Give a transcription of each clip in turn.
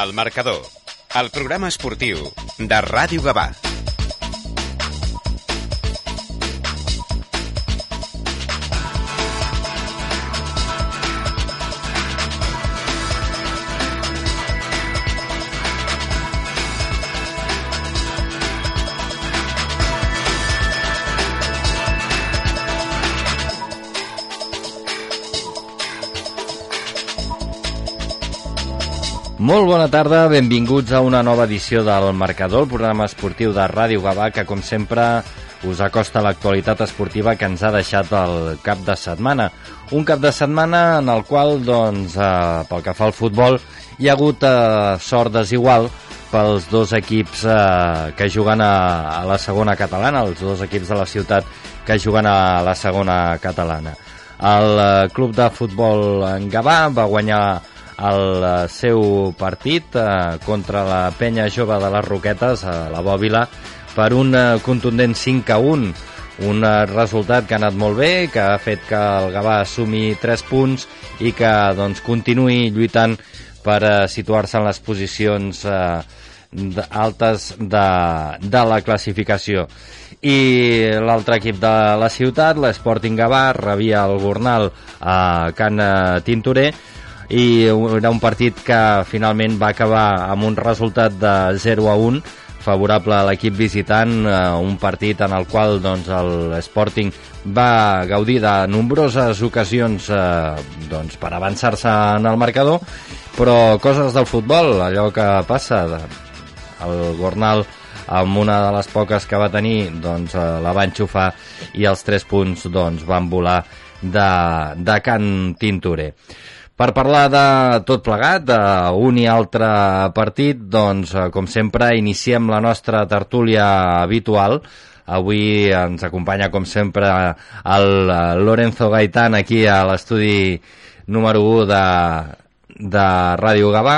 El marcador, el programa esportiu de Ràdio Gavà. Molt bona tarda, benvinguts a una nova edició del Marcador, el programa esportiu de Ràdio Gavà, que com sempre us acosta l'actualitat esportiva que ens ha deixat el cap de setmana. Un cap de setmana en el qual, doncs, eh, pel que fa al futbol, hi ha hagut eh, sort desigual pels dos equips eh, que juguen a, a la segona catalana, els dos equips de la ciutat que juguen a la segona catalana. El eh, club de futbol en Gavà va guanyar el eh, seu partit eh, contra la penya jove de les Roquetes a la Bòbila per un eh, contundent 5 a 1 un eh, resultat que ha anat molt bé, que ha fet que el Gavà assumi 3 punts i que doncs, continuï lluitant per eh, situar-se en les posicions eh, altes de, de la classificació. I l'altre equip de la ciutat, l'Sporting Gavà, rebia el Gornal a Can eh, Tintorer i era un partit que finalment va acabar amb un resultat de 0 a 1 favorable a l'equip visitant, eh, un partit en el qual doncs, el Sporting va gaudir de nombroses ocasions eh, doncs, per avançar-se en el marcador, però coses del futbol, allò que passa, el Gornal amb una de les poques que va tenir doncs, eh, la va enxufar i els tres punts doncs, van volar de, de Can Tintorer. Per parlar de tot plegat, d'un i altre partit, doncs, eh, com sempre, iniciem la nostra tertúlia habitual. Avui ens acompanya, com sempre, el eh, Lorenzo Gaitán aquí a l'estudi número 1 de, de Ràdio Gavà.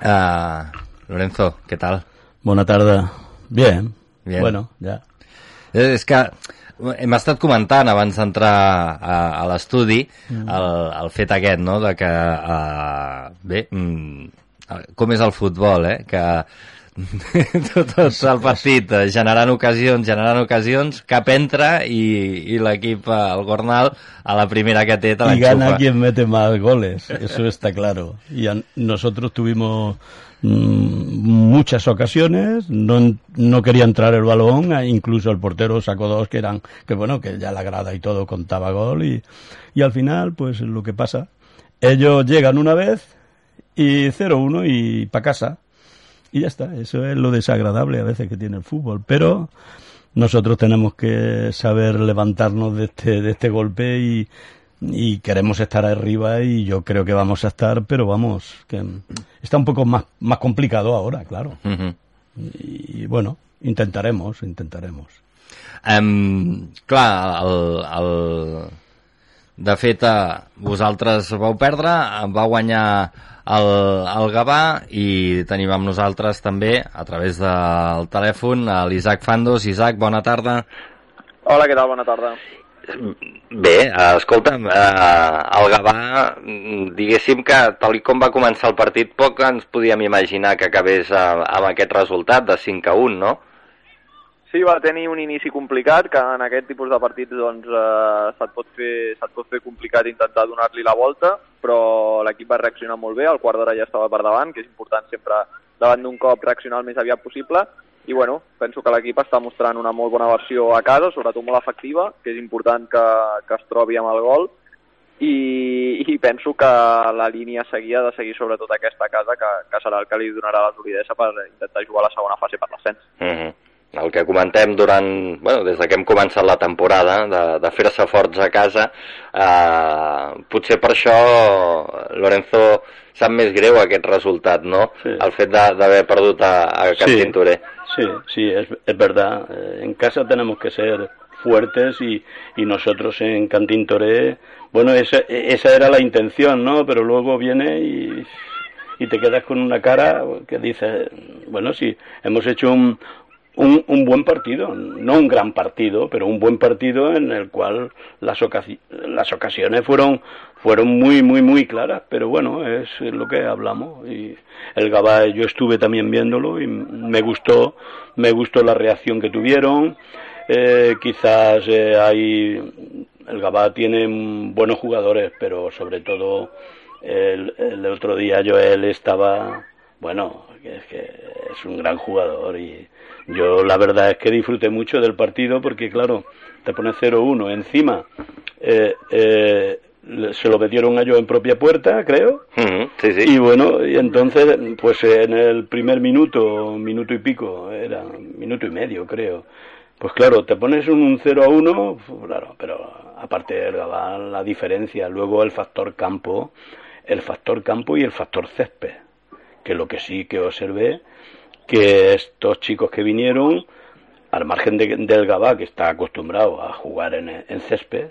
Uh, Lorenzo, què tal? Buena tarde. Bien. Bien. Bueno. Eh, És que hem estat comentant abans d'entrar a, a l'estudi Mm. el, el fet aquest, no?, de que, uh, bé, mm, com és el futbol, eh?, que tot, tot el partit eh, generant ocasions, generant ocasions, cap entra i, i l'equip, eh, el Gornal, a la primera que té, te Y gana l'enxufa. quien mete más goles, eso está claro. Y a- nosotros tuvimos muchas ocasiones, no, no quería entrar el balón, e incluso el portero sacó dos que eran, que bueno, que ya la grada y todo contaba gol y, y al final, pues lo que pasa, ellos llegan una vez y 0-1 y para casa. Y ya está, eso es lo desagradable a veces que tiene el fútbol. Pero nosotros tenemos que saber levantarnos de este, de este golpe y, y queremos estar arriba y yo creo que vamos a estar, pero vamos, que está un poco más, más complicado ahora, claro. Mhm. Y bueno, intentaremos, intentaremos. Um, clar, el, el... de fet, eh, vosaltres vau perdre, va guanyar el, el Gavà i tenim amb nosaltres també, a través del telèfon, a l'Isaac Fandos. Isaac, bona tarda. Hola, què tal? Bona tarda. Bé, escolta'm, eh, el Gavà, diguéssim que tal com va començar el partit, poc ens podíem imaginar que acabés eh, amb aquest resultat de 5 a 1, no? Sí, va tenir un inici complicat, que en aquest tipus de partits doncs, eh, se't, pot fer, se't pot fer complicat intentar donar-li la volta, però l'equip va reaccionar molt bé, el quart d'hora ja estava per davant, que és important sempre davant d'un cop reaccionar el més aviat possible, i bueno, penso que l'equip està mostrant una molt bona versió a casa, sobretot molt efectiva, que és important que, que es trobi amb el gol, i, i penso que la línia a seguir ha de seguir sobretot aquesta casa, que, que serà el que li donarà la solidesa per intentar jugar la segona fase per l'ascens. Mm El que comentem durant, bueno, des de que hem començat la temporada, de, de fer-se forts a casa, eh, potser per això Lorenzo sap més greu aquest resultat, no? Sí. El fet d'haver perdut a, a Can Sí. Tintorer. Sí, sí, es, es verdad. Eh, En casa tenemos que ser fuertes y, y nosotros en Cantín Toré, bueno, esa, esa era la intención, ¿no? Pero luego viene y, y te quedas con una cara que dice, bueno, sí, hemos hecho un, un, un, buen partido, no un gran partido, pero un buen partido en el cual las, ocasi las ocasiones fueron fueron muy muy muy claras, pero bueno, es lo que hablamos y el Gabá yo estuve también viéndolo y me gustó, me gustó la reacción que tuvieron. Eh, quizás eh, hay el Gabá tiene buenos jugadores, pero sobre todo el, el otro día Joel estaba bueno, es que es un gran jugador y yo la verdad es que disfruté mucho del partido porque, claro, te pone 0-1 encima. Eh, eh, se lo metieron a ellos en propia puerta, creo. sí, sí. Y bueno, y entonces, pues en el primer minuto, minuto y pico, era minuto y medio, creo. Pues claro, te pones un 0 a 1, claro, pero aparte de la, la diferencia, luego el factor campo, el factor campo y el factor césped, que lo que sí que observé que estos chicos que vinieron, al margen de, del Gabá, que está acostumbrado a jugar en, en, césped,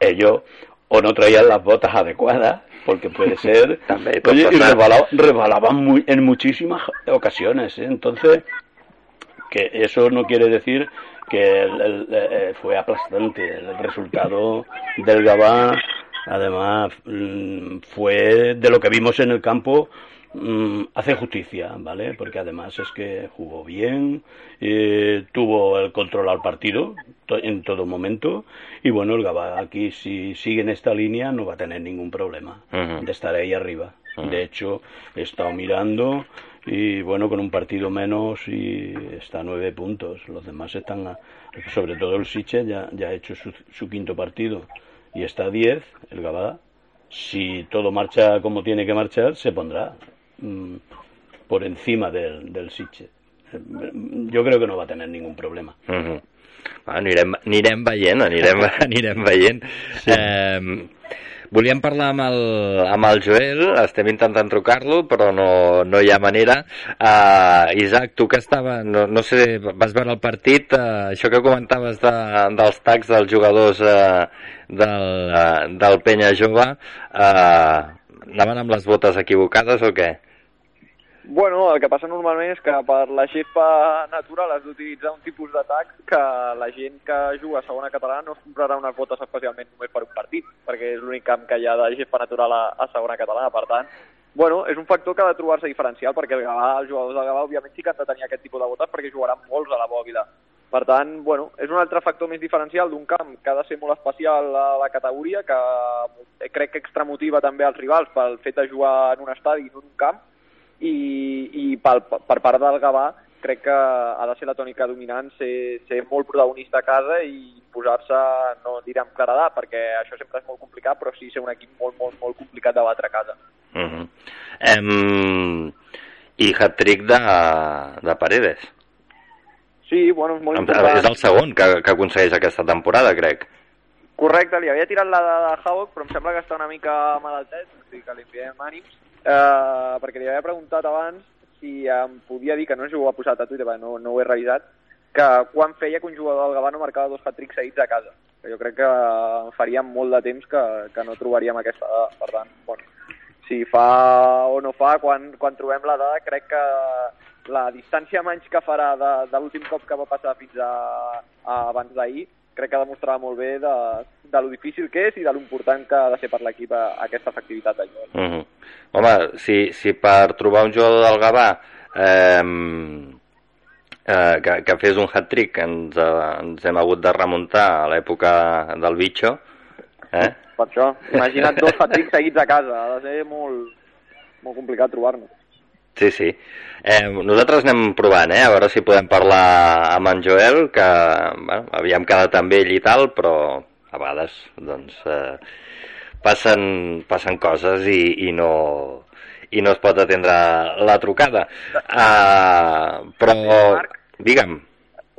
ellos o no traían las botas adecuadas, porque puede ser, También, oye, y resbalaban, resbalaban muy, en muchísimas ocasiones. ¿eh? Entonces, que eso no quiere decir que el, el, el, fue aplastante el resultado del Gabá. Además, mm, fue de lo que vimos en el campo Mm, hace justicia, ¿vale? Porque además es que jugó bien, eh, tuvo el control al partido to en todo momento y bueno, el Gabá aquí si sigue en esta línea no va a tener ningún problema uh -huh. de estar ahí arriba. Uh -huh. De hecho, he estado mirando y bueno, con un partido menos y está a nueve puntos. Los demás están, a, sobre todo el Siche ya, ya ha hecho su, su quinto partido y está a diez, el Gabá. Si todo marcha como tiene que marchar, se pondrá por encima del, del Sitge. Jo crec que no va tenir ningú problema. Uh -huh. bueno, anirem, anirem veient, anirem, anirem veient. Sí. Eh, volíem parlar amb el, amb el Joel, estem intentant trucar-lo, però no, no hi ha manera. Uh, Isaac, tu que estava, no, no sé, vas veure el partit, uh, això que comentaves de, dels tacs dels jugadors uh, del, uh, del Penya Jove, uh, anaven amb les botes equivocades o què? Bueno, el que passa normalment és que per la xepa natural has d'utilitzar un tipus d'atac que la gent que juga a segona catalana no es comprarà unes botes especialment només per un partit, perquè és l'únic camp que hi ha de xepa natural a, a segona catalana. Per tant, bueno, és un factor que ha de trobar-se diferencial, perquè el Gavà, els jugadors del Gavà, òbviament sí que han de tenir aquest tipus de botes perquè jugaran molts a la bòbila. Per tant, bueno, és un altre factor més diferencial d'un camp que ha de ser molt especial a la categoria, que crec que extramotiva també als rivals pel fet de jugar en un estadi en un camp, i, i per, per part del Gavà crec que ha de ser la tònica dominant ser, ser molt protagonista a casa i posar-se, no diré amb claredat, perquè això sempre és molt complicat, però sí ser un equip molt, molt, molt complicat de batre a casa. Uh -huh. um, I hat-trick de, de Paredes. Sí, bueno, és molt important. És el segon que, que aconsegueix aquesta temporada, crec. Correcte, li havia tirat la de, de Havoc, però em sembla que està una mica malaltet, o sigui que li enviem ànims Uh, perquè li havia preguntat abans si em podia dir, que no ho ha posat a Twitter, no, no ho he revisat, que quan feia que un jugador del Gavà no marcava dos hat-tricks seguits a casa. Que jo crec que faria molt de temps que, que no trobaríem aquesta dada. Per tant, bueno, si fa o no fa, quan, quan trobem la dada, crec que la distància menys que farà de, de l'últim cop que va passar fins a, a abans d'ahir crec que demostrava molt bé de, de lo difícil que és i de lo important que ha de ser per l'equip aquesta efectivitat de joc. Uh -huh. Home, si, si per trobar un jugador del Gavà eh, eh, que, que fes un hat-trick ens, eh, ens hem hagut de remuntar a l'època del bitxo, eh? Per això, imagina't dos hat-tricks seguits a casa, ha de ser molt, molt complicat trobar-nos. Sí, sí. Eh, nosaltres anem provant, eh? a veure si podem parlar amb en Joel, que bueno, havíem quedat amb ell i tal, però a vegades doncs, eh, passen, passen coses i, i, no, i no es pot atendre la trucada. Uh, però, digue'm.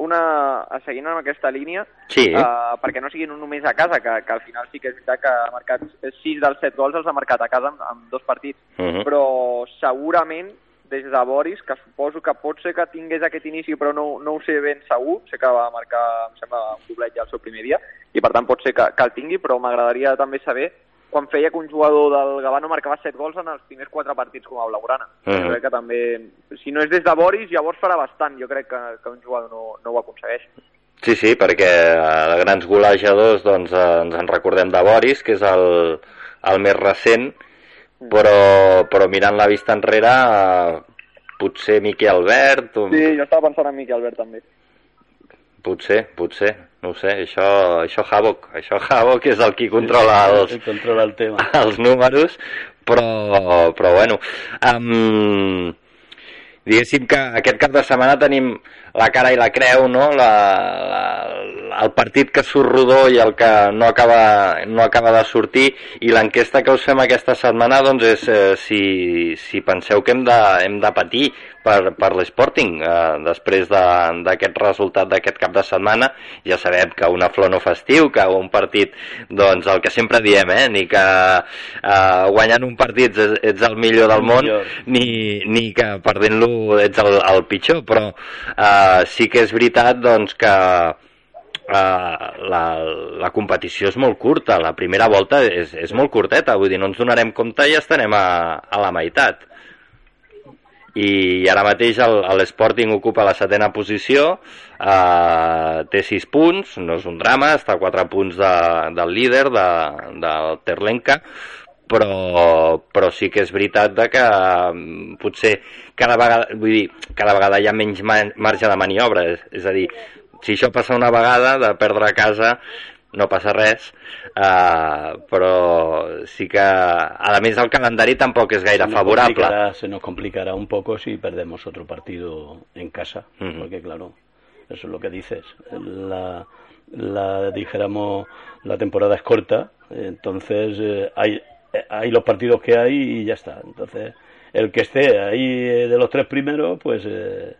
Una, seguint amb aquesta línia, sí. uh, perquè no siguin només a casa, que, que al final sí que és veritat que ha marcat 6 dels 7 gols els ha marcat a casa en, en dos partits, uh -huh. però segurament des de Boris, que suposo que pot ser que tingués aquest inici, però no, no ho sé ben segur, sé que va marcar, em sembla, un doblet ja el seu primer dia, i per tant pot ser que, que el tingui, però m'agradaria també saber quan feia que un jugador del Gavà no marcava 7 gols en els primers 4 partits com a blaugrana. Uh Mhm. -huh. Jo crec que també, si no és des de Boris, llavors farà bastant, jo crec que, que un jugador no, no ho aconsegueix. Sí, sí, perquè eh, grans golejadors doncs, eh, ens en recordem de Boris, que és el, el més recent, però, però mirant la vista enrere, eh, potser Miqui Albert, o- Sí, jo estava pensant en Miqui Albert també. potser, potser, no ho sé, això, això Havok, això Havok és el qui controla els, El controla el tema. els números, però, però bueno, um, diguéssim que aquest cap de setmana tenim la cara i la creu, no? La, la, el partit que surt rodó i el que no acaba, no acaba de sortir i l'enquesta que us fem aquesta setmana doncs és eh, si, si penseu que hem de, hem de patir per, per l'Sporting eh, després de- d'aquest resultat d'aquest cap de setmana ja sabem que una flor no festiu que un partit, doncs el que sempre diem eh, ni que eh, guanyant un partit ets, ets el millor del El món millor. ni, ni que perdent-lo ets el, el pitjor però eh, sí que és veritat doncs que eh, la, la competició és molt curta, la primera volta és, és molt curteta, vull dir, no ens donarem compte i ja estarem a, a la meitat. I ara mateix l'Sporting ocupa la setena posició, eh, té 6 punts, no és un drama, està a 4 punts de, del líder, de, del Terlenca, però, però sí que és veritat de que mm, potser cada vegada, vull dir, cada vegada hi ha menys ma- marge de maniobra, és, és a dir, si això passa una vegada, de perdre a casa, no passa res, eh, però sí que, a més, el calendari tampoc és gaire Se favorable. complicará- se nos complicará un poco si perdemos otro partido en casa, Ujú. porque claro, eso es lo que dices. La, la dijéramos, la temporada es corta, entonces eh, hay, hay los partidos que hay y ya está. Entonces, el que esté ahí eh, de los tres primeros, pues eh,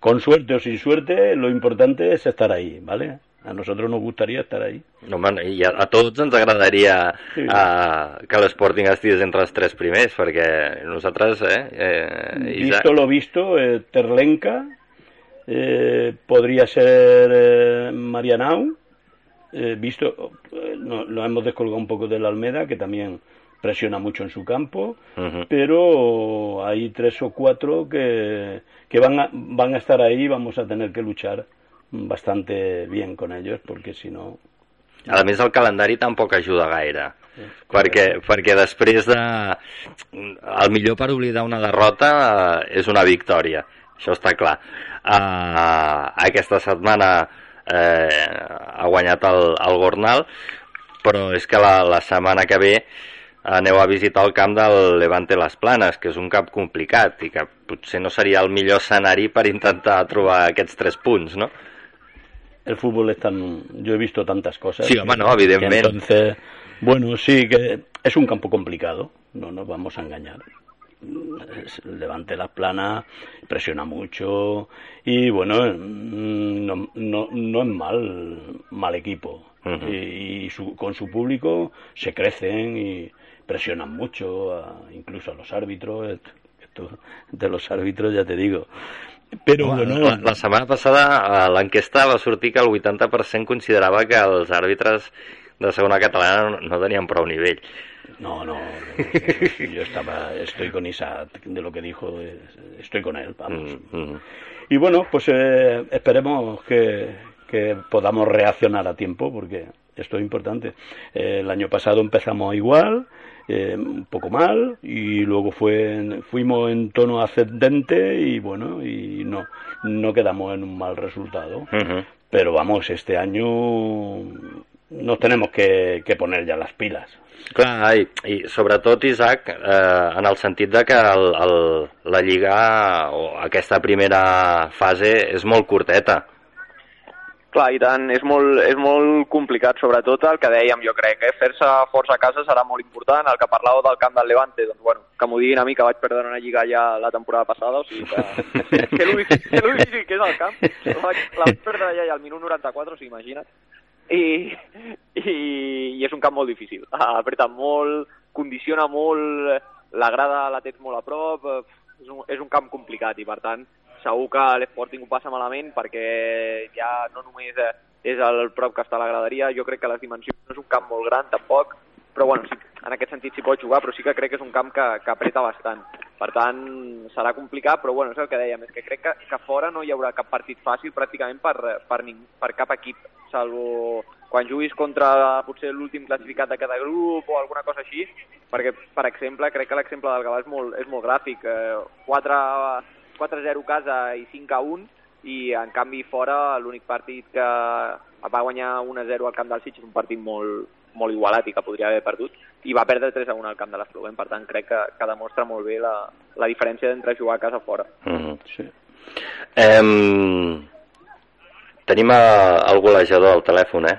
con suerte o sin suerte, lo importante es estar ahí, ¿vale? A nosotros nos gustaría estar ahí. No, home, i a, a tots ens agradaria Sí. eh, que l'Sporting estigués entre els tres primers, perquè nosaltres, eh, eh Visto lo visto, eh, Terlenca, eh, podría ser eh, Marianao, eh, visto, eh, no, lo hemos descolgado un poco de la Almeda, que también presiona mucho en su campo, pero hay tres o cuatro que, que van, a, van a estar ahí y vamos a tener que luchar bastante bien con ellos, porque si no... A més, el calendari tampoc ajuda gaire, perquè, perquè després de... El millor per oblidar una derrota eh, és una victòria, això està clar. Uh, aquesta setmana eh, ha guanyat el, el Gornal, però és que la, la setmana que ve aneu a visitar el camp del Levante Les Planes, que és un camp complicat i que potser no seria el millor escenari per intentar trobar aquests tres punts, no? el fútbol es tan yo he visto tantas cosas Sí, home, no, evidentment. que entonces bueno sí que es un campo complicado no nos vamos a engañar levante las planas presiona mucho y bueno mm, no, no, no es mal mal equipo. Y, y su- con su público se crecen y presionan mucho a- incluso a los árbitros. Esto de los árbitros ya te digo. Pero Home, bueno la, la setmana passada a l'enquesta va sortir que el 80% considerava que els àrbitres de segona catalana no, no tenien prou nivell. No, no, yo estaba, estoy con Isaac de lo que dijo, eh, estoy con él, vamos. Mm, mm. Y bueno, pues eh, esperemos que, que podamos reaccionar a tiempo, porque esto es importante. Eh, el año pasado empezamos igual, eh, un poco mal, y luego fue, fuimos en tono ascendente y bueno, y no, no quedamos en un mal resultado. Pero vamos, este año nos tenemos que, que poner ya las pilas. Clar, i, i sobretot, Isaac, eh, en el sentit de que el, el, la Lliga o aquesta primera fase és molt curteta. Clar, i tant, és molt, és molt complicat, sobretot el que dèiem, jo crec, eh? fer-se força a casa serà molt important, el que parlàveu del camp del Levante, doncs bueno, que m'ho diguin a mi, que vaig perdre una lliga ja la temporada passada, o sigui que, que que difícil que és el camp, la vaig, la vaig perdre ja, ja al minut 94, o sigui, imagina't, i, i, i és un camp molt difícil, apreta molt, condiciona molt, la grada la tens molt a prop, és un, és un camp complicat i per tant segur que l'Sporting ho passa malament perquè ja no només és el prop que està a la graderia, jo crec que les dimensions no és un camp molt gran tampoc però bueno, sí, en aquest sentit s'hi pot jugar, però sí que crec que és un camp que, que apreta bastant. Per tant, serà complicat, però bueno, és el que dèiem, és que crec que, que fora no hi haurà cap partit fàcil pràcticament per, per, ning, per cap equip, salvo quan juguis contra potser l'últim classificat de cada grup o alguna cosa així, perquè, per exemple, crec que l'exemple del Gavà és molt, és molt gràfic. Eh, 4-0 casa i 5-1, i en canvi fora l'únic partit que va guanyar 1-0 al camp del Sitges, un partit molt, molt igualat i que podria haver perdut, i va perdre 3 a 1 al camp de l'Espluguem. Per tant, crec que, que demostra molt bé la, la diferència entre jugar a casa fora. Mm -hmm. sí. Em... Tenim a, el golejador al telèfon, eh?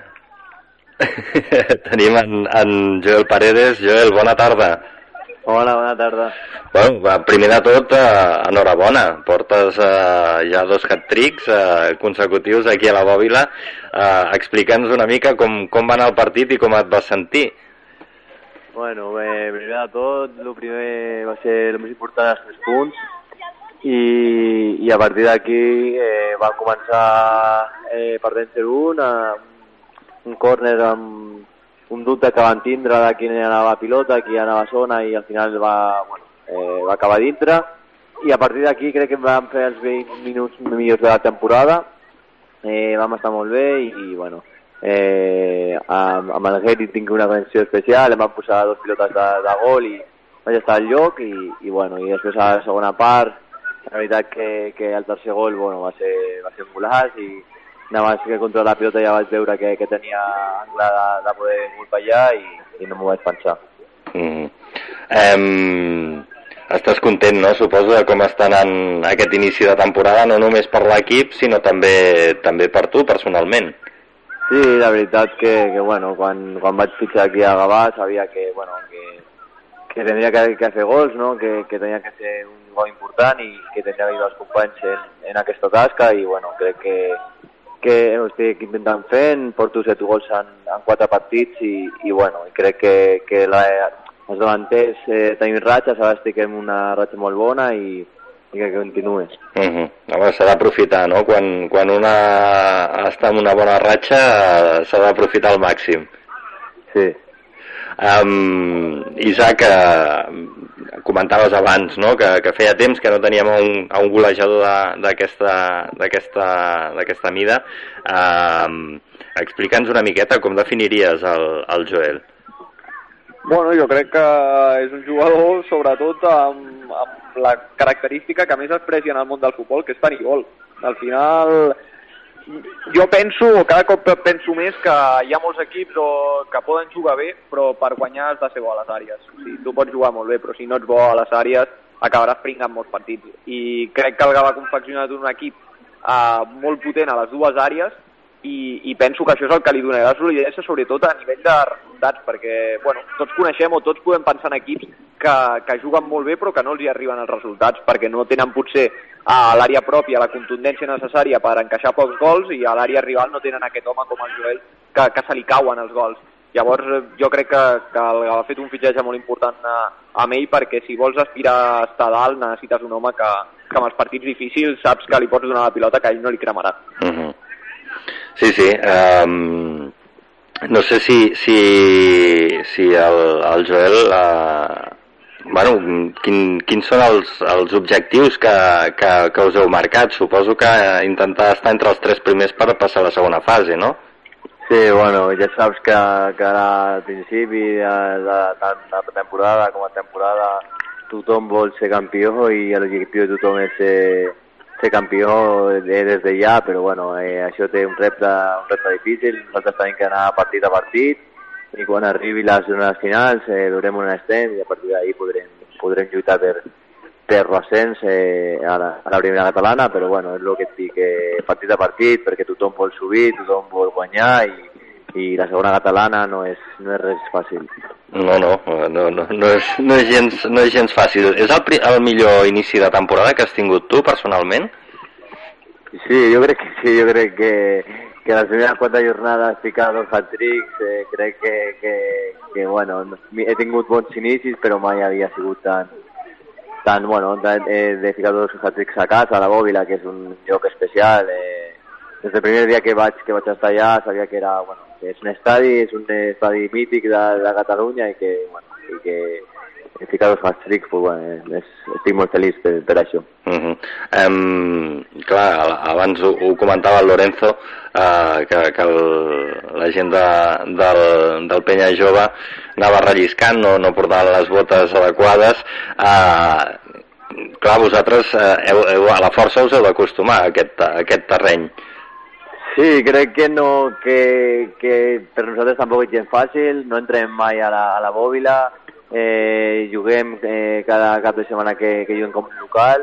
Tenim en, en Joel Paredes. Joel, bona tarda. Hola, bona tarda. Bueno, primer de tot, eh, enhorabona. Portes eh, ja dos hat-tricks eh, consecutius aquí a la Bòbila. Eh, Explica'ns una mica com, com va anar el partit i com et vas sentir. Bueno, bé, primer de tot, el primer va ser el més important, els tres punts, i, i a partir d'aquí eh, va començar eh, perdent 0-1, un córner amb un dubte que van tindre de qui anava a pilota, qui anava a zona i al final va, bueno, eh, va acabar dintre. I a partir d'aquí crec que vam fer els 20 minuts millors de la temporada. Eh, vam estar molt bueno eh, amb, amb el Geri tinc una connexió especial em van posar dos pilotes de gol i vaig estar al lloc i, i bueno i després a la segona part la veritat que, que el tercer gol bueno, va, ser, va ser un golaç i nada más que contra la pilota ja vaig veure que, que tenia angle de, de poder golpejar i, i no m'ho vaig pensar. Mm. Um, estàs content, no? Suposo de com està anant aquest inici de temporada, no només per l'equip, sinó també també per tu, personalment. Sí, la veritat que, que bueno, quan, quan vaig fitxar aquí a Gavà sabia que, bueno, que, que tenia que, que fer gols, no? que, que tenia que ser un gol important i que tenia que ajudar els companys en, en aquesta tasca i bueno, crec que, que ho estic intentant fent, porto 7 gols en, en 4 partits i, i bueno, crec que, que la, els davanters eh, tenim ratxes, ara estic en una ratxa molt bona i, i que continuï. Uh -huh. S'ha d'aprofitar, no? Quan, quan una està en una bona ratxa s'ha d'aprofitar al màxim. Sí. Um, Isaac, uh, comentaves abans no? que, que feia temps que no teníem un, un golejador d'aquesta mida. Um, Explica'ns una miqueta com definiries el, el Joel. Bueno, jo crec que és un jugador, sobretot, amb, amb la característica que més es precia en el món del futbol, que és tenir gol. Al final, jo penso, o cada cop penso més, que hi ha molts equips o, que poden jugar bé, però per guanyar has de ser bo a les àrees. O sigui, tu pots jugar molt bé, però si no ets bo a les àrees acabaràs pringant molts partits. I crec que el Gava ha confeccionat un equip uh, molt potent a les dues àrees i, i penso que això és el que li donarà solidesa sobretot a nivell de resultats perquè bueno, tots coneixem o tots podem pensar en equips que, que juguen molt bé però que no els hi arriben els resultats perquè no tenen potser a l'àrea pròpia la contundència necessària per encaixar pocs gols i a l'àrea rival no tenen aquest home com el Joel que, que se li cauen els gols llavors jo crec que, que ha fet un fitxatge molt important a, amb ell perquè si vols aspirar a estar dalt necessites un home que, que amb els partits difícils saps que li pots donar la pilota que ell no li cremarà uh -huh. Sí, sí. Um, no sé si, si, si el, el Joel... Uh, bueno, quin, quins són els, els objectius que, que, que us heu marcat? Suposo que intentar estar entre els tres primers per passar a la segona fase, no? Sí, bueno, ja saps que, que ara al principi de, de, tant de temporada com a temporada tothom vol ser campió i l'objectiu de tothom és ser, ser campió des de ja, però bueno, eh, això té un repte, un repte difícil, nosaltres tenim que anar partit a partit i quan arribi les zones finals eh, durem un estem i a partir d'ahir podrem, podrem lluitar per, per l'ascens eh, a, la, a la primera catalana, però bueno, és el que et dic, eh, partit a partit, perquè tothom vol subir, tothom vol guanyar i, i la segona catalana no és, no és res fàcil. No, no, no, no, no, és, no, és gens, no és gens fàcil. És el, el millor inici de temporada que has tingut tu, personalment? Sí, jo crec que sí, jo crec que, que les primeres quatre jornades ficar dos hat-tricks, eh, crec que, que, que, bueno, he tingut bons inicis, però mai havia sigut tan, tan bueno, tan, eh, de ficar dos hat-tricks a casa, a la Bòbila, que és un lloc especial. Eh, des del primer dia que vaig, que vaig estar allà sabia que era, bueno, que és un estadi, és un estadi mític de, de Catalunya i que, bueno, i que ficat els hat-tricks, pues, bueno, és, estic molt feliç per, per això. Uh -huh. um, clar, abans ho, ho comentava el Lorenzo, uh, que, que el, la gent de, del, del Penya Jove anava relliscant, no, no portaven les botes adequades. Uh, clar, vosaltres uh, heu, heu, a la força us heu d'acostumar a aquest, a aquest terreny. Sí, crec que no, que, que per nosaltres tampoc és gens fàcil, no entrem mai a la, a la bòbila, eh, juguem eh, cada cap de setmana que, que juguem com local,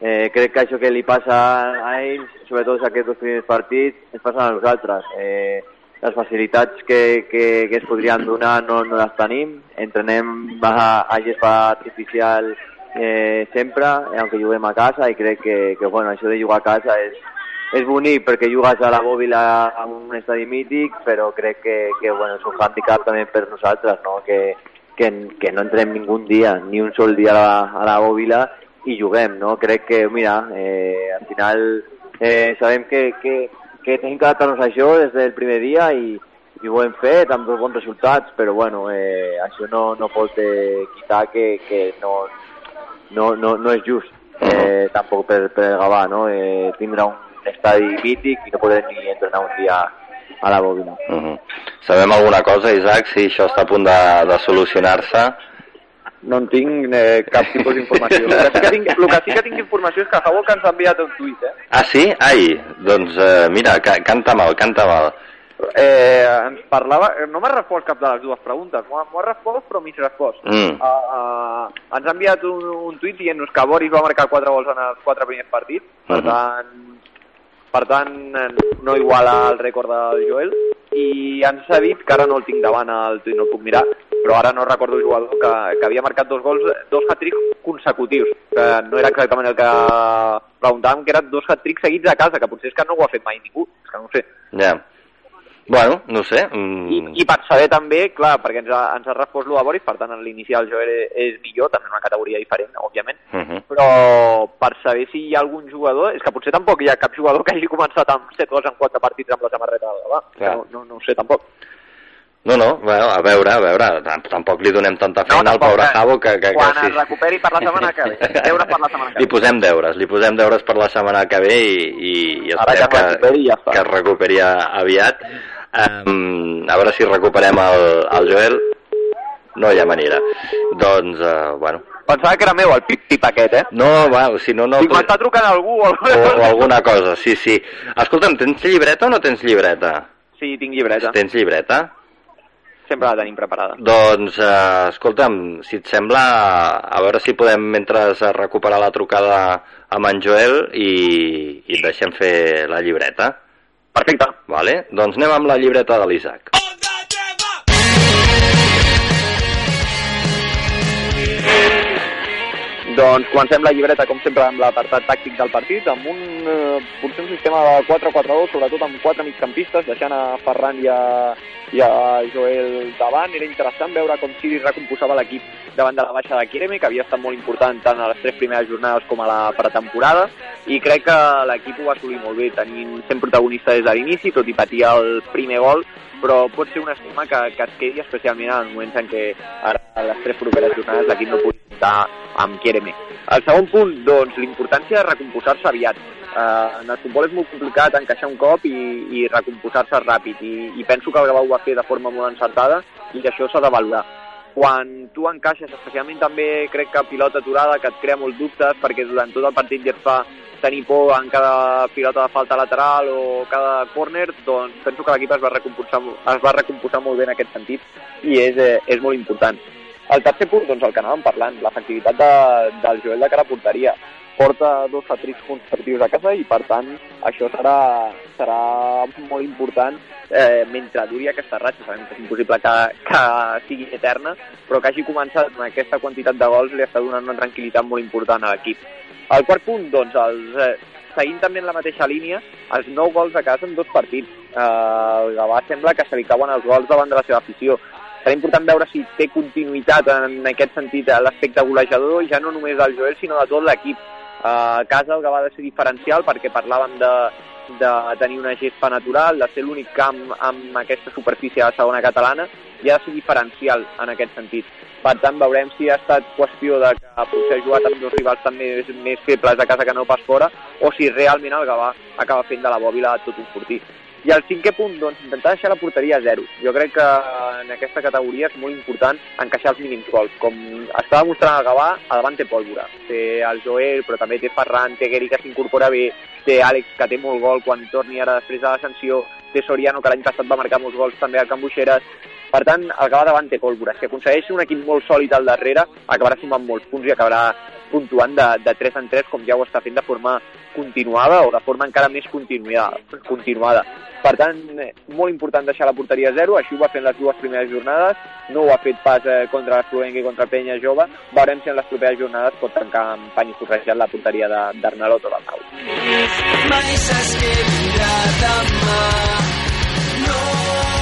eh, crec que això que li passa a ells, sobretot aquests dos primers partits, ens passen a nosaltres. Eh, les facilitats que, que, que es podrien donar no, no les tenim, entrenem a, a gespa artificial eh, sempre, eh, aunque juguem a casa, i crec que, que bueno, això de jugar a casa és, és bonic perquè jugues a la bòbila a un estadi mític, però crec que, que bueno, és un handicap també per nosaltres, no? que, que, que no entrem ningú dia, ni un sol dia a la, a la bòbila i juguem, no? Crec que, mira, eh, al final eh, sabem que, que, que tenim que adaptar-nos a això des del primer dia i, i ho hem fet amb dos bons resultats, però bueno, eh, això no, no pot eh, quitar que, que no, no, no, no és just eh, tampoc per, per Gavà, no? Eh, tindrà un estadi mític i no podrem ni entrenar un dia a la bòbina. Uh -huh. Sabem alguna cosa, Isaac, si això està a punt de, de solucionar-se? No en tinc eh, cap tipus d'informació. El, que sí que tinc, el que sí que tinc informació és que que ens ha enviat un tuit, eh? Ah, sí? Ai, doncs eh, mira, ca canta mal, canta mal. eh ens parlava... No m'ha respost cap de les dues preguntes. M'ho ha- respost, però mig respost. Mm. Uh, uh, ens ha enviat un, un tuit dient-nos que Boris va marcar quatre gols en els quatre primers partits. Per Mhm. tant, per tant, eh, no iguala el rècord del Joel. I ens ha dit, que ara no el tinc davant el no el puc mirar, però ara no recordo el jugador que, que havia marcat dos gols, dos hat-tricks consecutius, que no era exactament el que preguntàvem, que eren dos hat-tricks seguits a casa, que potser és que no ho ha fet mai ningú, és que no ho sé. Ja. Bueno, no sé. I, Mm, I per saber també, clar, perquè ens ha, ens ha de Boris, per tant en l'inicial jo és, és millor, també en una categoria diferent, òbviament, uh -huh. però per saber si hi ha algun jugador, és que potser tampoc hi ha cap jugador que hagi començat amb 7 gols en 4 partits amb la samarreta del Gavà, no, no, no ho sé tampoc. No, no, bueno, a veure, a veure, tam- tampoc li donem tanta feina al tampoc, pobre eh? Javo que... que, Quan que es recuperi per la setmana que ve, deures per la setmana que Li ve. posem deures, li posem deures per la setmana que ve i, i, i esperem que i ja que es recuperi aviat. Um, a veure si recuperem el, el Joel. No hi ha manera. Doncs, uh, bueno... Pensava que era meu el pip-pip aquest, eh? No, va, si no, no... Dic, m'està trucant algú o o, o alguna cosa, sí, sí. Escolta'm, tens llibreta o no tens llibreta? Sí, tinc llibreta, Tens llibreta? sempre la tenim preparada. Doncs, eh, escolta'm, si et sembla, a veure si podem, mentre recuperar la trucada amb en Joel i, i et deixem fer la llibreta. Perfecte. Vale? Doncs anem amb la llibreta de l'Isaac. Doncs comencem la llibreta, com sempre, amb l'apartat tàctic del partit, amb un, eh, un sistema de 4-4-2, sobretot amb quatre migcampistes, deixant a Ferran i a, i a Joel davant. Era interessant veure com Siri recomposava l'equip davant de la baixa de Kireme, que havia estat molt important tant a les tres primeres jornades com a la pretemporada, i crec que l'equip ho va assolir molt bé, tenint sent protagonista des de l'inici, tot i patir el primer gol, però pot ser un esquema que, que es quedi especialment en moments en què ara a les tres properes jornades l'equip no pugui comptar amb Kereme. El segon punt, doncs, l'importància de recomposar-se aviat. Uh, en el futbol és molt complicat encaixar un cop i, i recomposar-se ràpid i, i penso que el Gavà ho va fer de forma molt encertada i això s'ha de valorar. Quan tu encaixes, especialment també crec que pilota aturada, que et crea molts dubtes perquè durant tot el partit ja et fa tenir por en cada pilota de falta lateral o cada córner, doncs penso que l'equip es, va es va recomposar molt bé en aquest sentit i és, eh, és molt important. El tercer punt, doncs el que anàvem parlant, l'efectivitat de, del Joel de cara a porteria. Porta dos hat-tricks consecutius a casa i, per tant, això serà, serà molt important eh, mentre duri aquesta ratxa. Sabem que és impossible que, que sigui eterna, però que hagi començat amb aquesta quantitat de gols li està donant una tranquil·litat molt important a l'equip. El quart punt, doncs, els, eh, seguint també en la mateixa línia, els nou gols a casa en dos partits. Eh, el Gavà sembla que se li cauen els gols davant de la seva afició. Serà important veure si té continuïtat en aquest sentit a l'aspecte golejador, ja no només del Joel, sinó de tot l'equip. Uh, a casa el Gavà ha de ser diferencial perquè parlàvem de, de tenir una gespa natural, de ser l'únic camp amb aquesta superfície de la segona catalana, i ha de ser diferencial en aquest sentit. Per tant, veurem si ha estat qüestió de que potser ha jugat amb dos rivals també més, més febles de casa que no pas fora, o si realment el Gavà acaba fent de la bòbila tot un fortí. I el cinquè punt, doncs, intentar deixar la porteria a zero. Jo crec que en aquesta categoria és molt important encaixar els mínims gols. Com està demostrant el Gavà, a davant té pólvora. Té el Joel, però també té Ferran, té Geri que s'incorpora bé, té Àlex que té molt gol quan torni ara després de l'ascensió, té Soriano que l'any passat va marcar molts gols també a Can Buixeres. Per tant, el Gavà davant té pólvora. Si aconsegueix un equip molt sòlid al darrere, acabarà sumant molts punts i acabarà puntuant de, de 3 en 3 com ja ho està fent de forma continuada o de forma encara més continuada. continuada. Per tant, eh, molt important deixar la porteria a zero, així ho va fer en les dues primeres jornades, no ho ha fet pas eh, contra l'Esprovenca i contra Penya Jove, veurem si en les properes jornades pot tancar amb pany i forrejat la porteria d'Arnalot o del Cau. Mai vindrà demà, no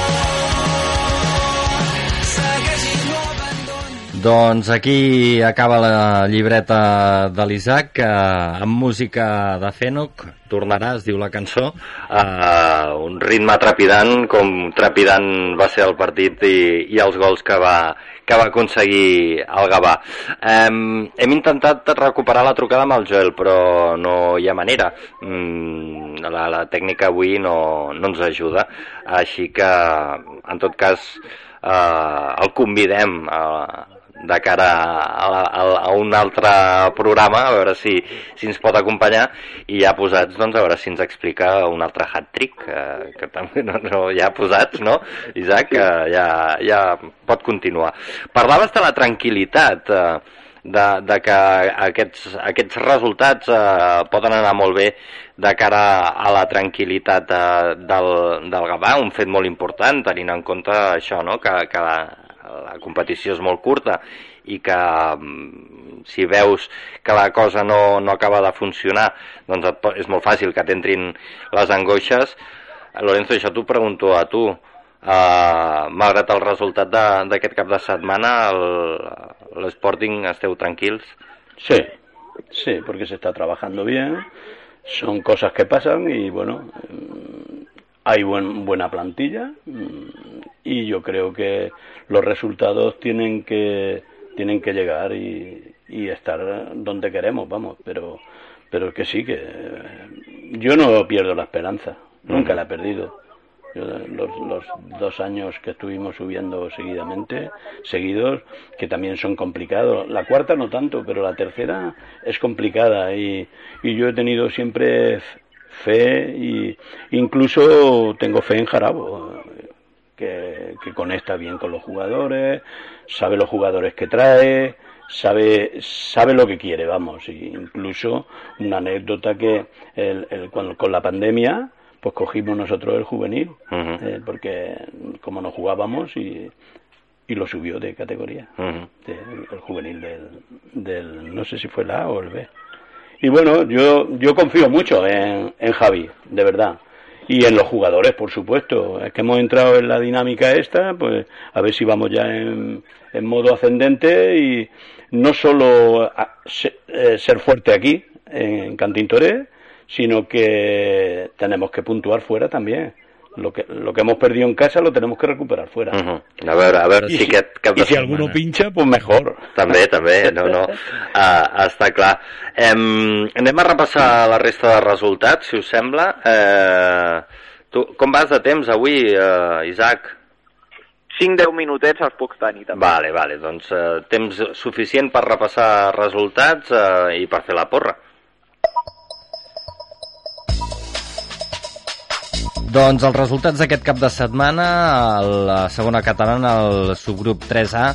Doncs aquí acaba la llibreta de l'Isaac, amb música de Fenoc, tornarà, es diu la cançó. Uh, un ritme trepidant, com trepidant va ser el partit i, i els gols que va, que va aconseguir el Gavà. Um, hem intentat recuperar la trucada amb el Joel, però no hi ha manera. Mm, la, la tècnica avui no, no ens ajuda, així que, en tot cas, uh, el convidem a, de cara a, a, a un altre programa, a veure si, si ens pot acompanyar, i ja posats, doncs, a veure si ens explica un altre hat-trick, eh, que també no, no, ja posats, no, Isaac? Que ja, ja pot continuar. Parlaves de la tranquil·litat, eh, de, de que aquests, aquests resultats eh, poden anar molt bé de cara a la tranquil·litat eh, del, del Gavà, un fet molt important, tenint en compte això, no? que, que la, competició és molt curta i que mm, si veus que la cosa no, no acaba de funcionar, doncs et, és molt fàcil que t'entrin les angoixes. Lorenzo, això t'ho pregunto a tu. Uh, malgrat el resultat d'aquest cap de setmana, l'Sporting esteu tranquils? Sí, sí, porque se está trabajando bien, son cosas que pasan y bueno, hay buen, buena plantilla mm, y yo creo que los resultados tienen que tienen que llegar y, y estar donde queremos, vamos, pero pero que sí que yo no pierdo la esperanza, nunca la he perdido. los, los, dos años que estuvimos subiendo seguidamente, seguidos, que también son complicados. La cuarta no tanto, pero la tercera es complicada y, y yo he tenido siempre fe y incluso tengo fe en Jarabo, que, que conecta bien con los jugadores, sabe los jugadores que trae, sabe sabe lo que quiere, vamos, incluso una anécdota que el, el, con, con, la pandemia pues cogimos nosotros el juvenil, uh -huh. eh, porque como no jugábamos y, y lo subió de categoría, uh -huh. de, el, el, juvenil del, del, no sé si fue la A o el B. Y bueno, yo, yo confío mucho en, en Javi, de verdad. Y en los jugadores, por supuesto. Es que hemos entrado en la dinámica esta, pues a ver si vamos ya en, en modo ascendente y no solo eh, ser fuerte aquí, en Cantintoré, sino que tenemos que puntuar fuera también. Lo que, lo que hemos perdido en casa lo tenemos que recuperar fuera. Uh -huh. A veure, a veure I si, si aquest cap de I si alguno pincha, pues mejor. També, també, no, no. Uh, està clar. Um, anem a repassar la resta de resultats, si us sembla. Uh, tu, com vas de temps avui, uh, Isaac? 5-10 minutets els puc tenir també. Vale, vale, doncs uh, temps suficient per repassar resultats uh, i per fer la porra. Doncs els resultats d'aquest cap de setmana, la segona catalana, el subgrup 3A,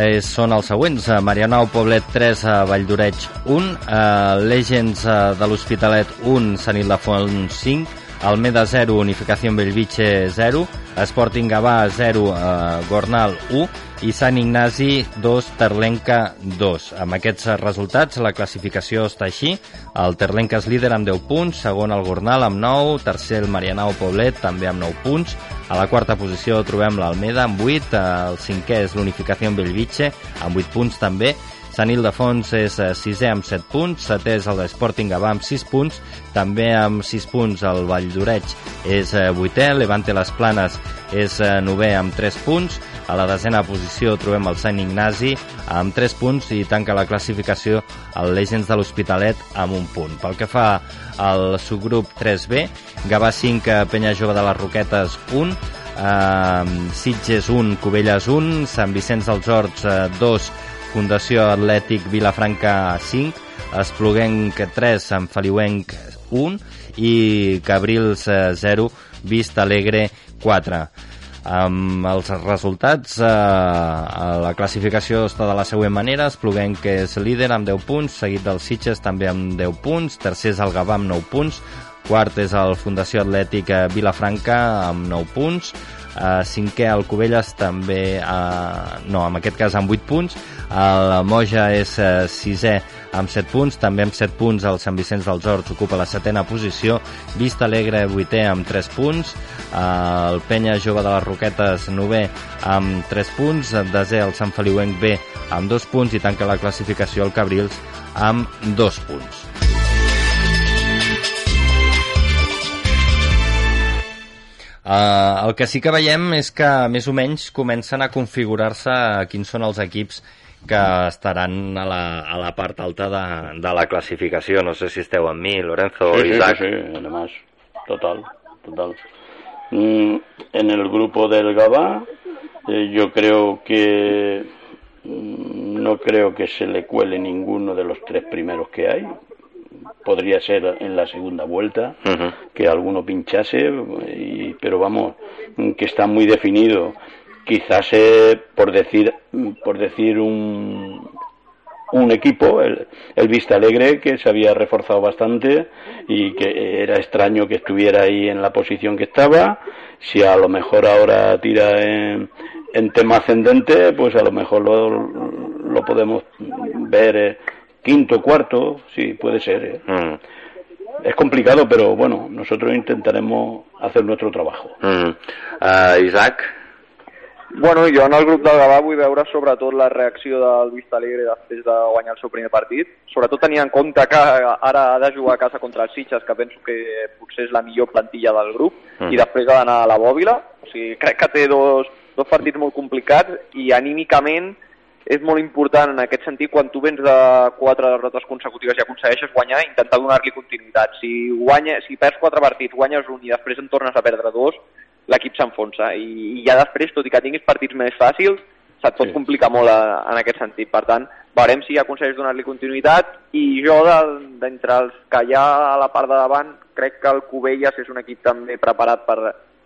eh, són els següents. Marianao Poblet 3, a Valldoreig 1, eh, Legends eh, de l'Hospitalet 1, Sant Ildefons 5, Almeda 0, Unificació Bellvitge 0, Sporting Gavà 0, eh, Gornal 1 i Sant Ignasi 2, Terlenca 2. Amb aquests resultats la classificació està així. El Terlenca és líder amb 10 punts, segon el Gornal amb 9, tercer el Marianao Poblet també amb 9 punts. A la quarta posició trobem l'Almeda amb 8, el cinquè és l'Unificació Bellvitge amb 8 punts també, Sant Ildefons és eh, sisè amb 7 punts, setè és el Sporting Gavà amb 6 punts, també amb 6 punts el Vall d'Oreig és eh, vuitè, Levante Les Planes és eh, novè amb 3 punts, a la desena posició trobem el Sant Ignasi amb 3 punts i tanca la classificació el Legends de l'Hospitalet amb un punt. Pel que fa al subgrup 3B, Gavà 5, Penya Jove de les Roquetes 1, eh, Sitges 1, Cubelles 1, Sant Vicenç dels Horts eh, 2, Fundació Atlètic Vilafranca 5, Espluguenc 3, Sant Feliuenc 1 i Cabrils 0, Vista Alegre 4. Amb els resultats, eh, la classificació està de la següent manera. Espluguenc és líder amb 10 punts, seguit del Sitges també amb 10 punts, tercer és el Gavà amb 9 punts, quart és el Fundació Atlètic Vilafranca amb 9 punts, eh, cinquè el Cubelles també, eh, no, en aquest cas amb 8 punts, el Moja és eh, sisè amb 7 punts, també amb 7 punts el Sant Vicenç dels Horts ocupa la setena posició, Vista Alegre vuitè amb 3 punts, eh, el Penya Jove de les Roquetes novè amb 3 punts, desè el Sant Feliuenc B amb 2 punts. I tanca la classificació el Cabrils amb 2 punts. Uh, el que sí que veiem és que més o menys comencen a configurar-se quins són els equips que estaran a la, a la part alta de, de la clasificació. No sé si esteu amb mi, Lorenzo, Sí, sí, Isaac. sí, sí, además, total, total. Mm, en el grupo del Gabá, eh, yo creo que mm, no creo que se le cuele ninguno de los tres primeros que hay. Podría ser en la segunda vuelta que alguno pinchase, y- pero vamos, que está muy definido. Quizás eh, por decir por decir un, un equipo, el, el Vista Alegre, que se había reforzado bastante y que era extraño que estuviera ahí en la posición que estaba. Si a lo mejor ahora tira en, en tema ascendente, pues a lo mejor lo, lo podemos ver eh, quinto, cuarto, sí, puede ser. eh. Mm. Es complicado, pero bueno, nosotros intentaremos hacer nuestro trabajo. Mm. Uh, Isaac? Bueno, jo en el grup del Gavà vull veure sobretot la reacció del Vista Alegre després de guanyar el seu primer partit, sobretot tenint en compte que ara ha de jugar a casa contra els Sitges, que penso que potser és la millor plantilla del grup, Mm. i després ha d'anar a la Bòbila, o sigui, crec que té dos, dos partits molt complicats i anímicament és molt important en aquest sentit quan tu vens de quatre derrotes consecutives i aconsegueixes guanyar, intentar donar-li continuïtat. Si, guanya, si perds quatre partits, guanyes un i després en tornes a perdre dos, l'equip s'enfonsa i, i ja després, tot i que tinguis partits més fàcils, se't pot Sí. complicar molt a, en aquest sentit. Per tant, veurem si aconsegueix donar-li continuïtat i jo, de- d'entre els que hi ha a la part de davant, crec que el Cubelles és un equip també preparat per,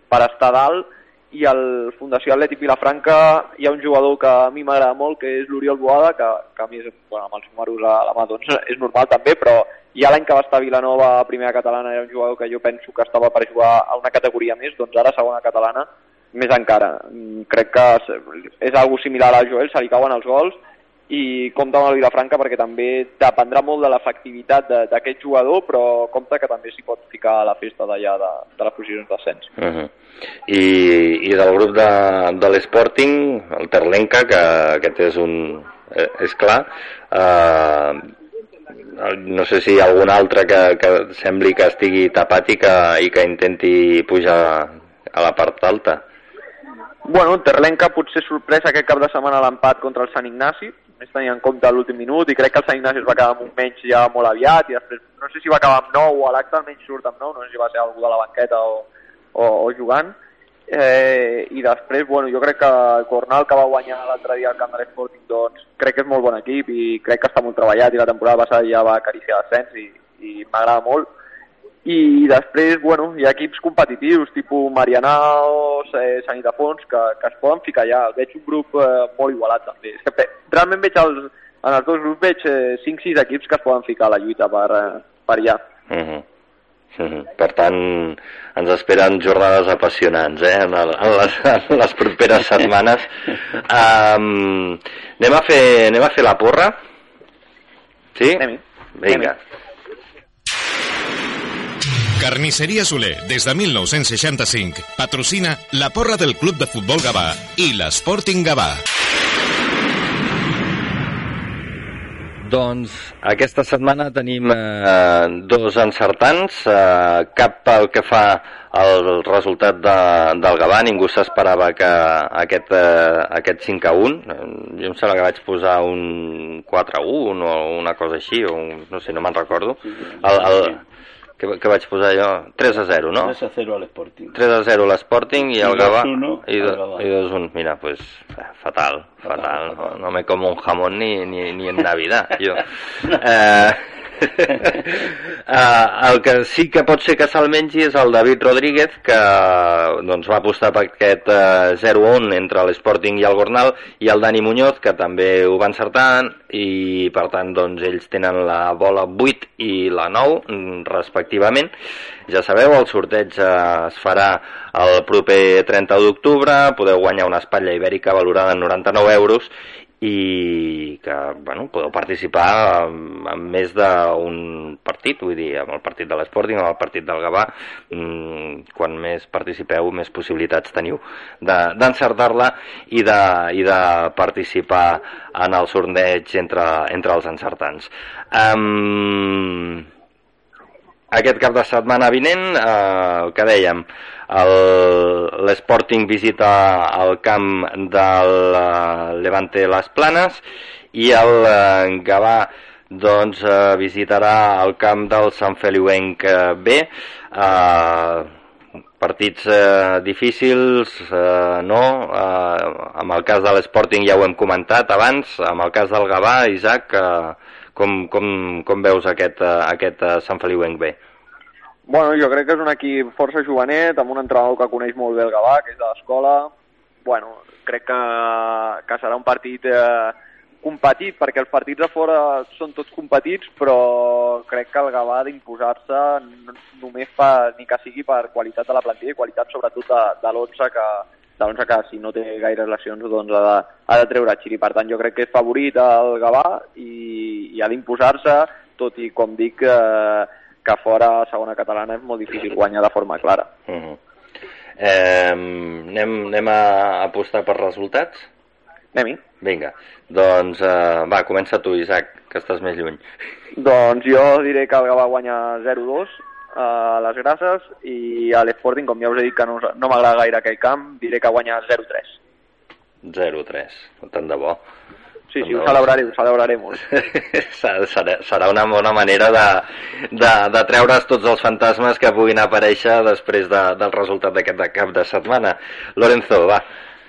per estar dalt i al Fundació Atlètic Vilafranca hi ha un jugador que a mi m'agrada molt, que és l'Oriol Boada, que, que a mi, és, bueno, amb els números a la mà doncs, és normal també, però ja l'any que va estar a Vilanova a primera catalana era un jugador que jo penso que estava per jugar a una categoria més, doncs ara a segona catalana més encara. Mm, Crec que és- algo similar al Joel, se li cauen els gols i compta amb el Vilafranca perquè també dependrà molt de l'efectivitat de- d'aquest jugador, però compta que també s'hi pot ficar a la festa d'allà de, de les posicions d'ascens. Uh -huh. I, I del grup de, de l'Sporting, el Terlenca, que aquest és un... Eh, és clar, eh, no sé si hi ha algun altre que, que sembli que estigui tapat i que, i que intenti pujar a la part alta. Bueno, Terlenca potser sorpresa aquest cap de setmana l'empat contra el Sant Ignasi, més tenint en compte l'últim minut, i crec que el Sant Ignasi es va quedar amb un menys ja molt aviat, i després no sé si va acabar amb 9 o a l'acte almenys surt amb 9, no sé si va ser algú de la banqueta o, o, o jugant. Eh, I després, bueno, jo crec que el Cornal, que va guanyar l'altre dia al camp de l'Sporting, doncs crec que és molt bon equip i crec que està molt treballat i la temporada passada ja va acariciar l'ascens i, i m'agrada molt i després, bueno, hi ha equips competitius, tipus Marianaos, eh, Sant Ildefons, que, que es poden ficar allà. Veig un grup eh, molt igualat, també. És que realment veig els, en els dos grups veig eh, 5-6 equips que es poden ficar a la lluita per, eh, per allà. Uh -huh. Uh -huh. Per tant, ens esperen jornades apassionants eh? en, el, en, les, en les properes setmanes. Um, anem, a fer, anem a fer la porra? Sí? Anem-hi. Vinga. Carnisseria Soler, des de 1965, patrocina la porra del Club de Futbol Gavà i l'Sporting Gavà. Doncs aquesta setmana tenim eh, dos encertants, eh, cap pel que fa al resultat de, del Gavà, ningú s'esperava que aquest, eh, aquest 5 a 1, jo em sembla que vaig posar un 4 a 1 o una cosa així, o un, no sé, no me'n recordo. El, el, que, que vaig posar jo? 3 a 0, no? 3 a 0 al Sporting. 3 a 0 l'Sporting i el I Gavà 2-1 i, do, Gavà. i 2-1. Mira, pues eh, fatal, fatal. Fatal, No, no me como un jamón ni, ni, ni en Navidad, jo. Eh, Uh, el que sí que pot ser que se'l mengi és el David Rodríguez, que doncs, va apostar per aquest uh, 0-1 entre l'Sporting i el Gornal, i el Dani Muñoz, que també ho va encertar, i per tant doncs, ells tenen la bola 8 i la 9, mm, respectivament. Ja sabeu, el sorteig uh, es farà el proper 30 d'octubre, podeu guanyar una espatlla ibèrica valorada en 99 euros, i que bueno, podeu participar en, en més d'un partit, vull dir, amb el partit de l'Sporting, amb el partit del Gavà, mmm, quan més participeu, més possibilitats teniu de- d'encertar-la i, de, i de participar en el sorteig entre, entre els encertants. Um, aquest cap de setmana vinent, eh, que dèiem, l'Sporting visita el camp del eh, Levante Les Planes i el eh, Gavà doncs, eh, visitarà el camp del Sant Feliuenc B. Eh, partits eh, difícils, eh, no? Eh, amb el cas de l'Sporting ja ho hem comentat abans, amb el cas del Gavà, Isaac, eh, com, com, com veus aquest, aquest Sant Feliuenc B? Bueno, jo crec que és un equip força jovenet, amb un entrenador que coneix molt bé el Gavà, que és de l'escola. Bueno, crec que, que serà un partit eh, competit, perquè els partits de fora són tots competits, però crec que el Gavà d'imposar-se no- només per, ni que sigui per qualitat de la plantilla i qualitat sobretot de, de l'11 que, de l'11 que si no té gaires lesions doncs ha de, ha de treure Xiri. Per tant, jo crec que és favorit el Gavà i, i ha d'imposar-se, tot i, com dic, eh, que fora a segona catalana és molt difícil guanyar de forma clara. Uh -huh. eh, anem, anem a apostar per resultats? Anem-hi. Vinga, doncs eh, va, comença tu, Isaac, que estàs més lluny. Doncs jo diré que el Gavà guanya 0-2 a les Grasses i a l'Sporting, com ja us he dit que no, no m'agrada gaire aquell camp, diré que guanya 0-3. 0-3, tant de bo. Sí, sí, ho celebraré, ho serà, serà- serà una bona manera de, de, de treure's tots els fantasmes que puguin aparèixer després de, del resultat d'aquest de cap de setmana. Lorenzo, va.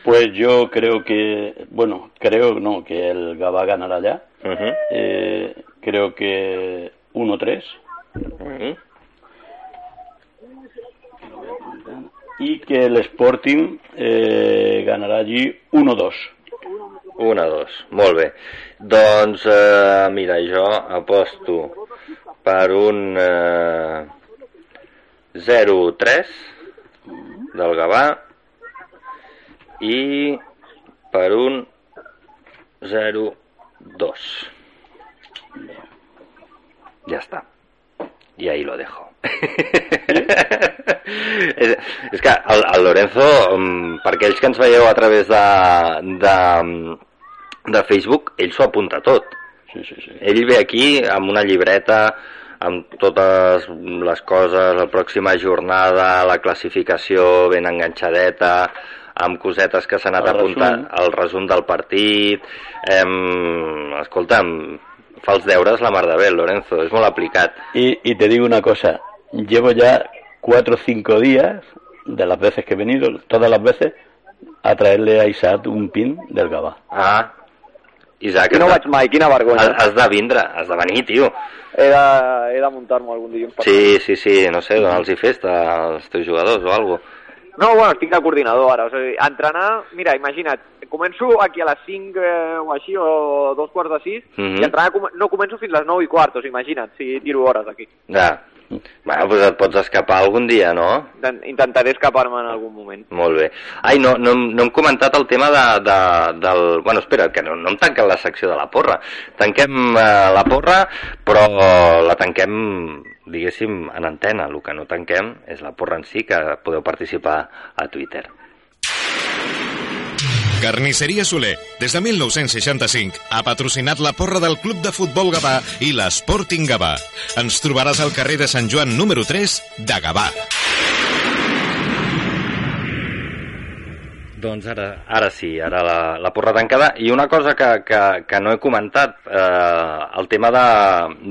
Pues yo creo que, bueno, creo no, que el Gabá ganará ya. Uh -huh. Eh, creo que 1-3. Uh -huh. Y que el Sporting eh, ganará allí 1-2. 1-2, molt bé. Doncs, eh, mira, jo aposto per un eh, 0-3 del Gavà i per un 0-2. Ya está. Y ahí lo dejo. és, és que el, el Lorenzo, mm, per aquells que ens veieu a través de, de, de Facebook, ell s'ho apunta tot. Sí, sí, sí. Ell ve aquí amb una llibreta amb totes les coses, la pròxima jornada, la classificació ben enganxadeta, amb cosetes que s'ha anat El apuntant, resum. el resum del partit... Em, escolta'm, fa els deures la mar de bé, Lorenzo, és molt aplicat. Y, y te digo una cosa, llevo ya cuatro o cinco días, de las veces que he venido, todas las veces, a traerle a Isaac un pin del Gabá. Ah, Isaac, no has, vaig mai, quina vergonya. has de vindre, has de venir, tio. He de, he de muntar-me algun dia. per- Sí, sí, sí, no sé, dona'ls-hi festa als teus jugadors o alguna No, bueno, estic de coordinador ara. O sigui, entrenar, mira, imagina't, començo aquí a les 5 eh, o així, o dos quarts de 6, Mhm. i entrenar com- no començo fins les 9 i quart, o sigui, imagina't, si tiro hores aquí. Ja. Bueno, doncs et pots escapar algun dia, no? Inten- Intentaré escapar-me en algun moment. Molt bé. Ai, no, no, no hem comentat el tema de, de, del... Bueno, espera, que no, no hem tancat la secció de la porra. Tanquem eh, la porra, però la tanquem, diguéssim, en antena. El que no tanquem és la porra en si, que podeu participar a Twitter. Carnisseria Soler, des de 1965, ha patrocinat la porra del Club de Futbol Gavà i l'Sporting Gavà. Ens trobaràs al carrer de Sant Joan número 3 de Gavà. Doncs ara, ara sí, ara la, la porra tancada. I una cosa que, que, que no he comentat, eh, el tema de,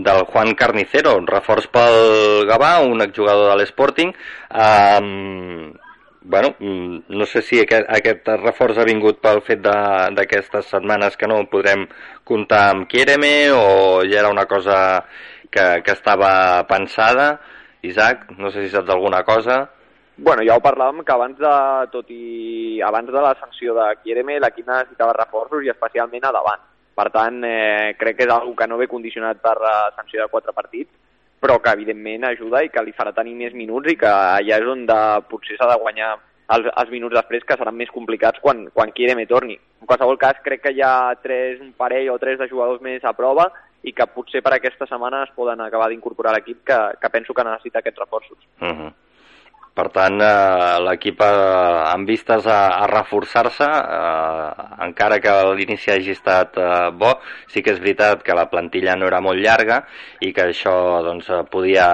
del Juan Carnicero, reforç pel Gavà, un exjugador de l'Sporting. Eh, bueno, mm, no sé si aquest, aquest reforç ha vingut pel fet d'aquestes setmanes que no podrem comptar amb Kiereme o ja era una cosa que, que estava pensada. Isaac, no sé si saps alguna cosa. Bueno, ja ho parlàvem que abans de, tot i abans de la sanció de Kiereme, l'equip necessitava reforços i especialment a davant. Per tant, eh, crec que és una que no ve condicionat per la sanció de quatre partits, però que evidentment ajuda i que li farà tenir més minuts i que allà és on de, potser s'ha de guanyar els, els minuts després que seran més complicats quan, quan Kiereme torni. En qualsevol cas, crec que hi ha tres, un parell o tres de jugadors més a prova i que potser per aquesta setmana es poden acabar d'incorporar a l'equip que, que penso que necessita aquests reforços. Uh -huh. Per tant, eh, l'equip eh, amb vistes a, a reforçar-se, eh, encara que l'inici hagi estat eh, bo, sí que és veritat que la plantilla no era molt llarga i que això doncs, podia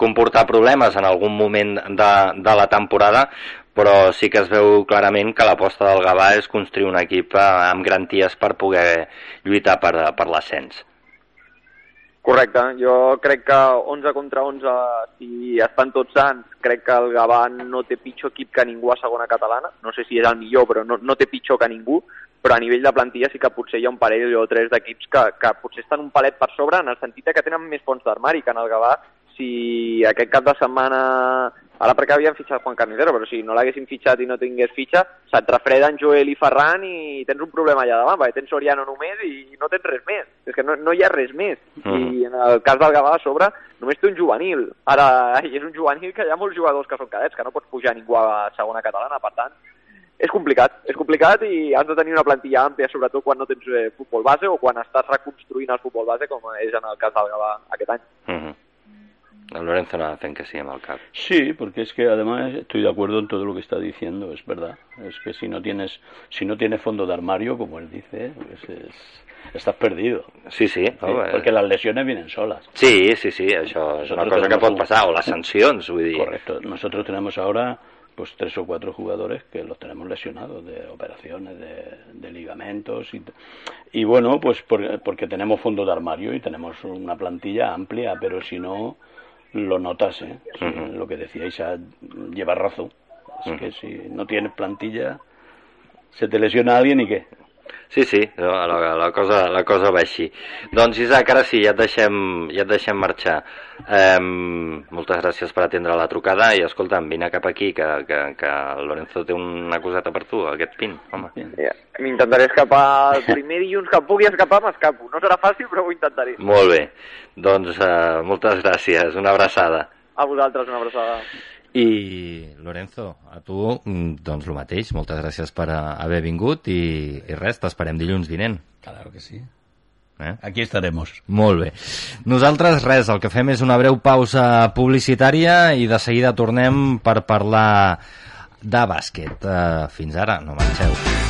comportar problemes en algun moment de, de la temporada, però sí que es veu clarament que l'aposta del Gavà és construir un equip eh, amb garanties per poder lluitar per, per l'ascens. Correcte, jo crec que 11 contra 11, si estan tots sants, crec que el Gavà no té pitjor equip que ningú a segona catalana, no sé si és el millor, però no, no té pitjor que ningú, però a nivell de plantilla sí que potser hi ha un parell o tres d'equips que, que potser estan un palet per sobre en el sentit que tenen més fons d'armari que en el Gavà si aquest cap de setmana ara perquè havien fitxat Juan Carnicero, però si no l'haguessin fitxat i no tingués fitxa, se't refreden Joel i Ferran i tens un problema allà davant, perquè tens Soriano només i no tens res més. És que no, no hi ha res més. Mm. I en el cas del Gavà a sobre només té un juvenil. Ara, és un juvenil que hi ha molts jugadors que són cadets, que no pots pujar ningú a segona catalana, per tant, és complicat, és complicat i has de tenir una plantilla àmplia, sobretot quan no tens eh, futbol base o quan estàs reconstruint el futbol base, com és en el cas del Gavà aquest any. Mm -hmm. Lorenzo no hacen que sí en el cap. Sí, porque es que además estoy de acuerdo en todo lo que está diciendo, es verdad. Es que si no tienes, si no tienes fondo de armario, como él dice, pues es, estás perdido. Sí, sí. porque las lesiones vienen solas. Sí, sí, sí, això és una cosa que pot passar, o les sancions, vull dir. Correcto. Nosotros tenemos ahora pues tres o cuatro jugadores que los tenemos lesionados de operaciones, de, de ligamentos y, y bueno, pues por, porque tenemos fondo de armario y tenemos una plantilla amplia, pero si no lo notas, ¿eh? Sí, uh -huh. Lo que decíais, lleva razón. Es uh -huh. que si no tienes plantilla, se te lesiona alguien i què? Sí, sí, la, la, la, cosa, la cosa va així. Doncs Isaac, ara sí, ja et deixem, ja et deixem marxar. Um, moltes gràcies per atendre la trucada i escolta'm, vine cap aquí, que, que, que Lorenzo té una coseta per tu, aquest pin, home. Yeah. M'intentaré escapar el primer dilluns que pugui escapar, m'escapo. No serà fàcil, però ho intentaré. Molt bé, doncs uh, moltes gràcies, una abraçada. A vosaltres, una abraçada. I, Lorenzo, a tu, doncs el mateix. Moltes gràcies per haver vingut i, i res, t'esperem dilluns vinent. Claro que sí. Eh? Aquí estaremos. Molt bé. Nosaltres, res, el que fem és una breu pausa publicitària i de seguida tornem per parlar de bàsquet. Uh, fins ara, no marxeu.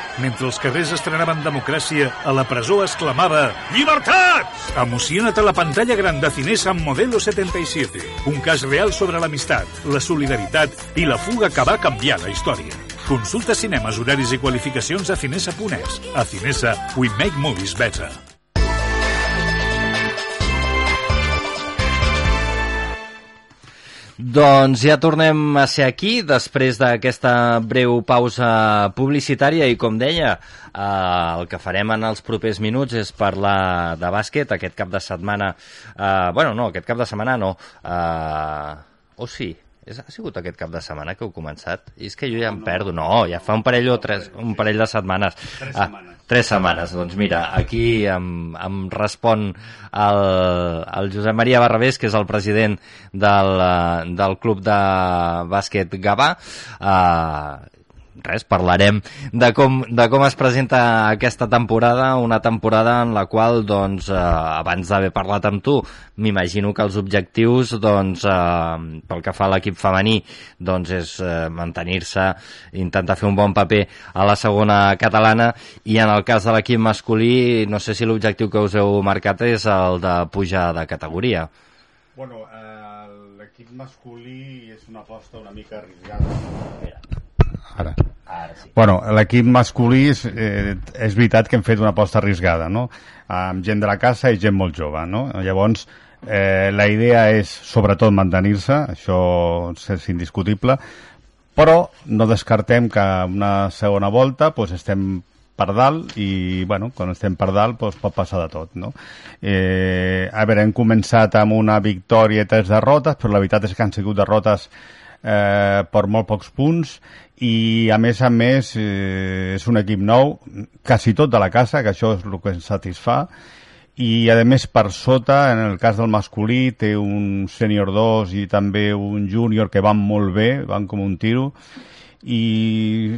Mentre els carrers estrenaven democràcia, a la presó es clamava «Llibertats!». Emociona't a la pantalla gran de Cinesa amb Modelo 77. Un cas real sobre l'amistat, la solidaritat i la fuga que va canviar la història. Consulta cinemes, horaris i qualificacions a cinesa.es. A Cinesa, we make movies better. Doncs ja tornem a ser aquí després d'aquesta breu pausa publicitària i com deia, eh, el que farem en els propers minuts és parlar de bàsquet. Aquest cap de setmana, eh, bueno no, aquest cap de setmana no, eh, o oh, sí, és, ha sigut aquest cap de setmana que heu començat? I és que jo ja em perdo. No, ja fa un parell o tres, un parell de setmanes. Tres ah, setmanes. Tres setmanes. Doncs mira, aquí em, em respon el, el Josep Maria Barrabés, que és el president del, del club de bàsquet Gavà. Uh, res, parlarem de com, de com es presenta aquesta temporada, una temporada en la qual, doncs, eh, abans d'haver parlat amb tu, m'imagino que els objectius, doncs, eh, pel que fa a l'equip femení, doncs és eh, mantenir-se, intentar fer un bon paper a la segona catalana, i en el cas de l'equip masculí, no sé si l'objectiu que us heu marcat és el de pujar de categoria. Bueno, eh, l'equip masculí és una aposta una mica arriscada. Ara. Ara sí. Bueno, l'equip masculí és, eh, és veritat que hem fet una aposta arriscada, no? Amb gent de la casa i gent molt jove, no? Llavors, eh, la idea és sobretot mantenir-se, això és indiscutible, però no descartem que una segona volta pues, estem per dalt i, bueno, quan estem per dalt doncs, pot passar de tot, no? Eh, a veure, hem començat amb una victòria i tres derrotes, però la veritat és que han sigut derrotes eh, per molt pocs punts i a més a més eh, és un equip nou, quasi tot de la casa, que això és el que ens satisfà, i a més per sota, en el cas del masculí, té un sènior 2 i també un júnior que van molt bé, van com un tiro, i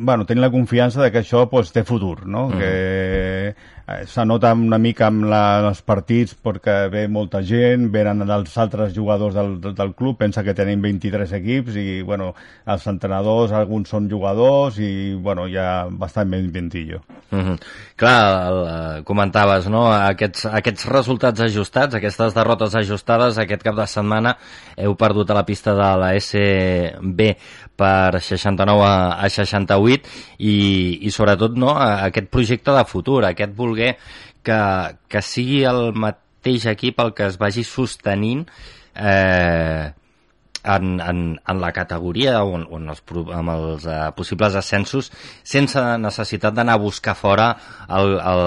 bueno, tenir la confiança de que això pues, té futur, no? Mm. que Eh, s'anota una mica amb la, els partits perquè ve molta gent, venen dels altres jugadors del, del club, pensa que tenim 23 equips i bueno, els entrenadors, alguns són jugadors i bueno, hi ha bastant ben ventillo. Mm -hmm. Clar, el, eh, comentaves, no? Aquests, aquests resultats ajustats, aquestes derrotes ajustades, aquest cap de setmana heu perdut a la pista de la SB per 69 a, a 68 i, i sobretot no, aquest projecte de futur, aquest voler que, que sigui el mateix equip el que es vagi sostenint eh, en, en, en la categoria o en, o en els, amb els eh, possibles ascensos sense necessitat d'anar a buscar fora el, el,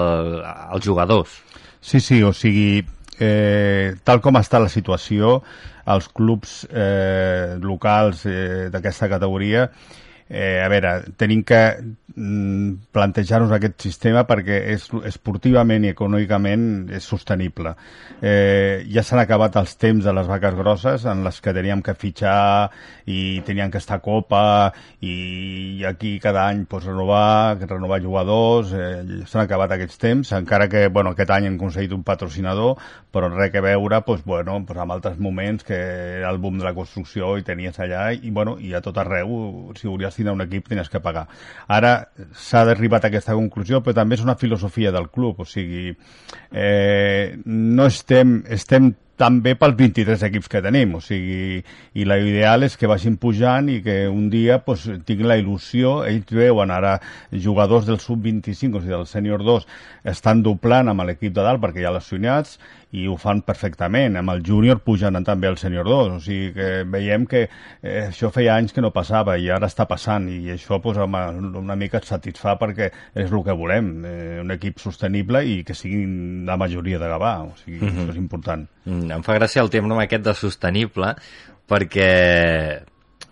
els jugadors. Sí, sí, o sigui, eh, tal com està la situació, els clubs eh, locals eh, d'aquesta categoria eh, a veure, tenim que mm, plantejar-nos aquest sistema perquè és, esportivament i econòmicament és sostenible. Eh, ja s'han acabat els temps de les vaques grosses en les que teníem que fitxar i teníem que estar a Copa i aquí cada any pues, renovar, renovar jugadors, eh, s'han acabat aquests temps, encara que bueno, aquest any hem aconseguit un patrocinador, però res que veure pues, bueno, pues, amb altres moments que era el boom de la construcció i tenies allà i, bueno, i a tot arreu, si volies destinar un equip tenies que pagar. Ara s'ha arribat a aquesta conclusió, però també és una filosofia del club, o sigui, eh, no estem, estem també pels 23 equips que tenim, o sigui, i la és que vagin pujant i que un dia pues, tinguin la il·lusió, ells veuen ara jugadors del sub-25, o sigui, del sènior 2, estan doblant amb l'equip de dalt perquè hi ha lesionats i ho fan perfectament. Amb el júnior pugen també al sènior 2, o sigui que veiem que eh, això feia anys que no passava i ara està passant i això pues, home, una mica et satisfà perquè és el que volem, eh, un equip sostenible i que siguin la majoria de Gavà, o sigui, mm -hmm. això és important. Mm, em fa gràcia el terme aquest de sostenible perquè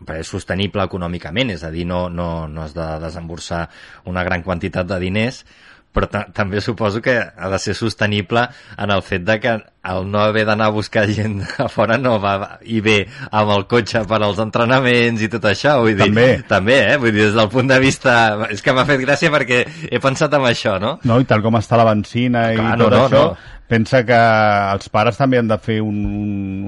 perquè és sostenible econòmicament, és a dir, no, no, no has de desemborsar una gran quantitat de diners, però també suposo que ha de ser sostenible en el fet de que el no haver d'anar a buscar gent a fora no va i bé amb el cotxe per als entrenaments i tot això vull dir, també. també, eh? vull dir, des del punt de vista és que m'ha fet gràcia perquè he pensat en això, no? No, i tal com està la benzina i Clar, tot no, això no. pensa que els pares també han de fer un,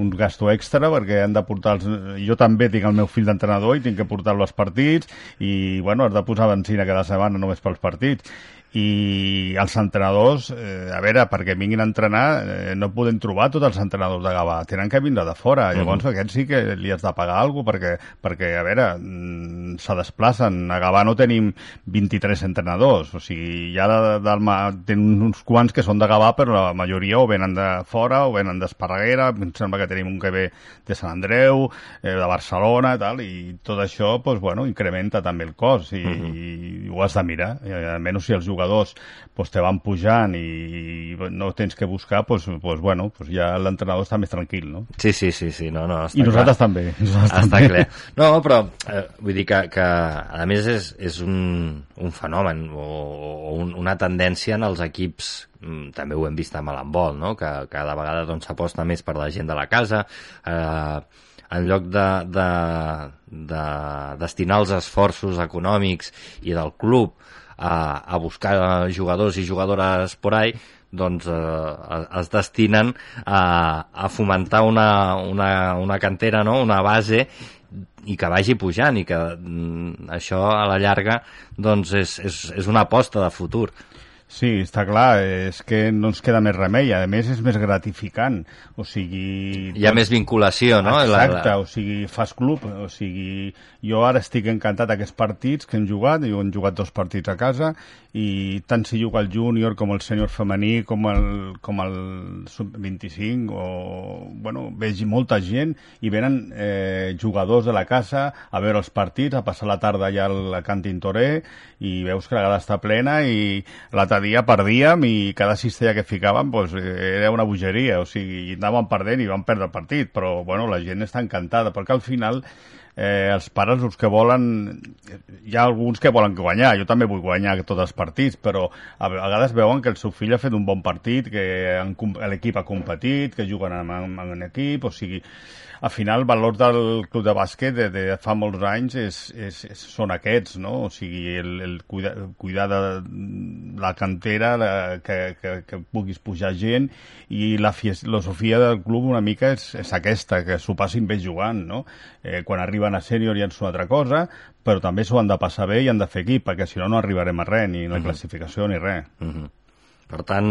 un gasto extra perquè han de portar els... jo també tinc el meu fill d'entrenador i tinc que portar-lo als partits i bueno, has de posar benzina cada setmana només pels partits i els entrenadors, eh, a veure, perquè vinguin a entrenar, eh, no poden trobar tots els entrenadors de Gavà, tenen que vindre de fora, llavors uh -huh. aquests sí que li has de pagar alguna cosa, perquè, perquè a veure, mm, se desplacen, a Gavà no tenim 23 entrenadors, o sigui, ja de, de, de, tenen uns quants que són de Gavà, però la majoria o venen de fora o venen d'Esparreguera, em sembla que tenim un que ve de Sant Andreu, eh, de Barcelona tal, i tot això, pues, bueno, incrementa també el cost, i, uh -huh. i ho has de mirar, i, almenys si els jugadors jugadors pues, te van pujant i, i no tens que buscar, pues, pues, bueno, pues ja l'entrenador està més tranquil, no? Sí, sí, sí, sí no, no, està I nosaltres clar. també. Nosaltres està també. clar. No, però eh, vull dir que, que a més és, és un, un fenomen o, o un, una tendència en els equips mm, també ho hem vist amb l'handbol, no? que cada vegada doncs, s'aposta doncs, més per la gent de la casa, eh, en lloc de, de, de destinar els esforços econòmics i del club a, a buscar jugadors i jugadores por ahí, doncs eh, es destinen a, a fomentar una, una, una cantera, no? una base i que vagi pujant i que mm, això a la llarga doncs és, és, és una aposta de futur. Sí, està clar, és que no ens queda més remei, a més és més gratificant, o sigui... Hi ha tot... més vinculació, no? Exacte, la, o sigui, fas club, o sigui, jo ara estic encantat d'aquests partits que hem jugat, jo hem jugat dos partits a casa, i tant si juga el júnior com el sènior femení, com el, com el sub-25, o, bueno, veig molta gent, i venen eh, jugadors de la casa a veure els partits, a passar la tarda allà al Cantin Toré, i veus que la grada està plena, i l'altre dia perdíem i cada cistella que ficàvem pues, era una bogeria, o sigui, anàvem perdent i vam perdre el partit, però bueno, la gent està encantada, perquè al final eh, els pares els que volen hi ha alguns que volen guanyar. Jo també vull guanyar tots els partits però a vegades veuen que el seu fill ha fet un bon partit que l'equip ha competit que juguen en, en, en equip o sigui al final el valor del club de bàsquet de, de fa molts anys és, és, és, són aquests, no? O sigui, el, el cuidar, cuidar de la cantera, la, que, que, que puguis pujar gent i la filosofia del club una mica és, és aquesta, que s'ho passin bé jugant, no? Eh, quan arriben a sènior ja en una altra cosa, però també s'ho han de passar bé i han de fer equip, perquè si no no arribarem a res, ni la uh -huh. classificació ni res. Uh -huh. Per tant,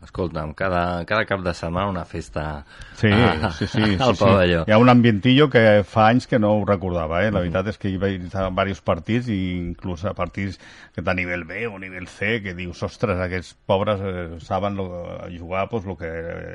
escolta'm, cada, cada cap de setmana una festa sí, a, sí, sí, al sí, pavelló. Sí. Hi ha un ambientillo que fa anys que no ho recordava, eh? La mm. veritat és que hi vaig a diversos partits, i inclús a partits que de nivell B o nivell C, que dius, ostres, aquests pobres eh, saben lo, jugar, pues, lo que...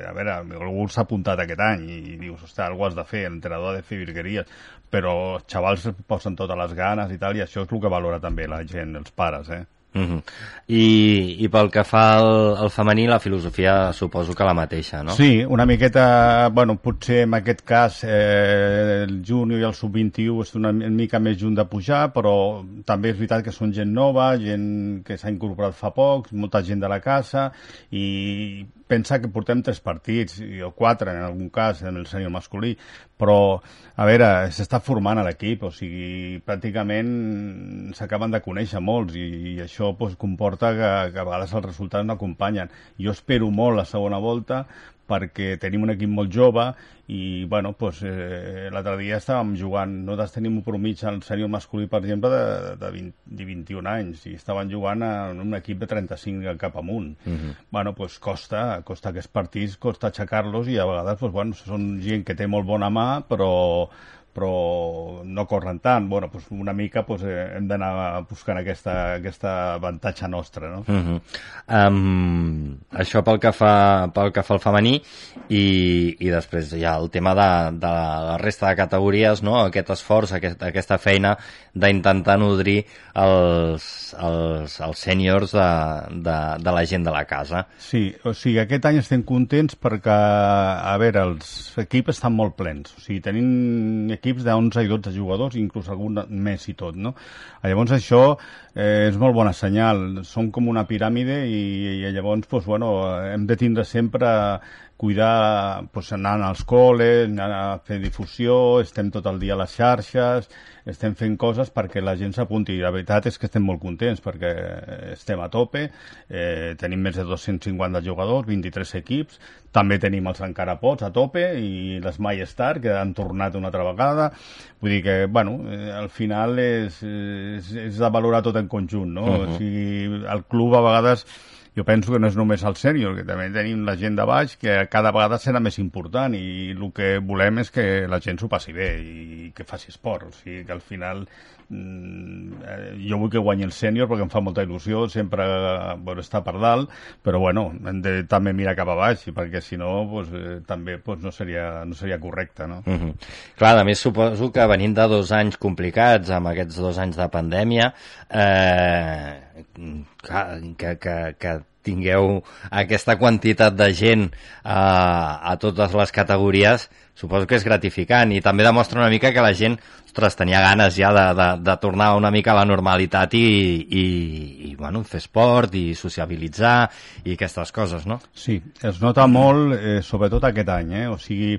A veure, algú s'ha apuntat aquest any i, i dius, ostres, algú has de fer, l'entrenador ha de fer virgueries, però els xavals posen totes les ganes i tal, i això és el que valora també la gent, els pares, eh? Uh -huh. I, I pel que fa al, al femení, la filosofia suposo que la mateixa, no? Sí, una miqueta, bueno, potser en aquest cas eh, el júnior i el sub-21 és una mica més junt de pujar, però també és veritat que són gent nova, gent que s'ha incorporat fa poc, molta gent de la casa, i pensa que portem tres partits, o quatre en algun cas, en el senyor masculí, però, a veure, s'està formant a l'equip, o sigui, pràcticament s'acaben de conèixer molts i, i això pues, comporta que, que a vegades els resultats no acompanyen. Jo espero molt la segona volta perquè tenim un equip molt jove i bueno, pues, eh, l'altre dia estàvem jugant, nosaltres tenim un promig al sènior masculí, per exemple, de, de, 20, de 21 anys i estaven jugant en un equip de 35 cap amunt. Uh mhm. -huh. bueno, pues, costa, costa aquests partits, costa aixecar-los i a vegades pues, bueno, són gent que té molt bona mà, però però no corren tant. Bueno, doncs una mica doncs, hem d'anar buscant aquesta, aquesta avantatge nostra. No? Uh -huh. um, això pel que, fa, pel que fa al femení i, i després hi ha el tema de, de la resta de categories, no? aquest esforç, aquest, aquesta feina d'intentar nodrir els, els, els sèniors de, de, de la gent de la casa. Sí, o sigui, aquest any estem contents perquè, a veure, els equips estan molt plens. O sigui, tenim equips de 11 i 12 jugadors, inclús algun més i tot, no? Llavors això eh, és molt bona senyal, són com una piràmide i, i llavors, pues, bueno, hem de tindre sempre cuidar, pues, anant als col·les, anant a fer difusió, estem tot el dia a les xarxes, estem fent coses perquè la gent s'apunti. La veritat és que estem molt contents perquè estem a tope, eh, tenim més de 250 jugadors, 23 equips, també tenim els encara pots a tope i les My Star que han tornat una altra vegada. Vull dir que, bueno, eh, al final és, és, és de valorar tot en conjunt, no? Uh -huh. O sigui, el club a vegades jo penso que no és només el sènior, que també tenim la gent de baix que cada vegada serà més important i el que volem és que la gent s'ho passi bé i que faci esport. O sigui, que al final jo vull que guanyi el sènior perquè em fa molta il·lusió sempre bueno, estar per dalt, però bueno, hem de també mirar cap a baix perquè si no pues, eh, també pues, no, seria, no seria correcte. No? Uh -huh. Clar, a més suposo que venint de dos anys complicats, amb aquests dos anys de pandèmia, eh, que, que, que tingueu aquesta quantitat de gent eh, a totes les categories, suposo que és gratificant i també demostra una mica que la gent ostres, tenia ganes ja de, de, de tornar una mica a la normalitat i, i, i bueno, fer esport i sociabilitzar i aquestes coses, no? Sí, es nota molt, eh, sobretot aquest any, eh? o sigui,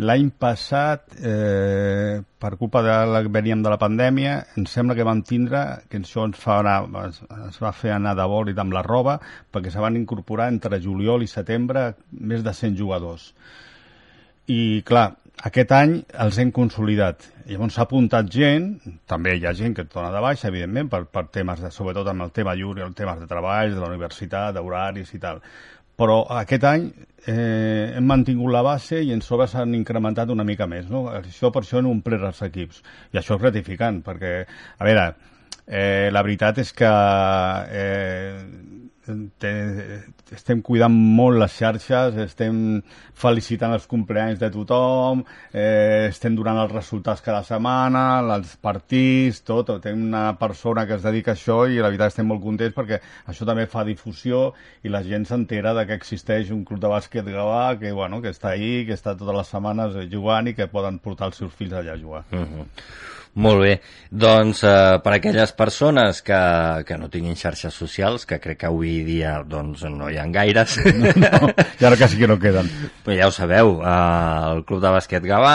L'any passat, eh, per culpa de la que veníem de la pandèmia, em sembla que vam tindre, que això ens, fa anar, es, es va fer anar de bòlit amb la roba, perquè se van incorporar entre juliol i setembre més de 100 jugadors. I, clar, aquest any els hem consolidat. Llavors s'ha apuntat gent, també hi ha gent que et dona de baixa, evidentment, per, per temes, de, sobretot amb el tema lliure, el temes de treball, de la universitat, d'horaris i tal però aquest any eh, hem mantingut la base i en sobre s'han incrementat una mica més. No? Això per això han omplert els equips. I això és gratificant, perquè, a veure, eh, la veritat és que eh, estem cuidant molt les xarxes, estem felicitant els compleanys de tothom, eh, estem donant els resultats cada setmana, els partits, tot. Tenim una persona que es dedica a això i la veritat estem molt contents perquè això també fa difusió i la gent s'entera de que existeix un club de bàsquet Gavà que, bueno, que està ahí, que està totes les setmanes jugant i que poden portar els seus fills allà a jugar. Uh -huh. Molt bé. Doncs eh, per aquelles persones que, que no tinguin xarxes socials, que crec que avui dia doncs, no hi ha gaires... No, no, i ara quasi que no queden. Però ja ho sabeu, eh, el Club de Bàsquet Gavà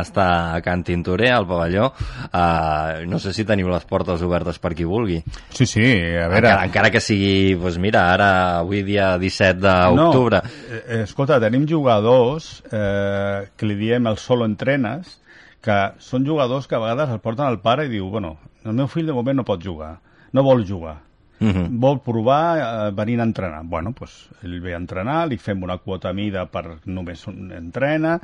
està a Can Tintorer, al pavelló. Eh, no sé si teniu les portes obertes per qui vulgui. Sí, sí, a veure... Encara, encara que sigui, doncs mira, ara avui dia 17 d'octubre... No, eh, escolta, tenim jugadors eh, que li diem el solo entrenes, que són jugadors que a vegades el porten al pare i diu, bueno, el meu fill de moment no pot jugar, no vol jugar, Uh mhm. -huh. vol provar eh, venint a entrenar. Bueno, pues, ell ve a entrenar, li fem una quota mida per només entrena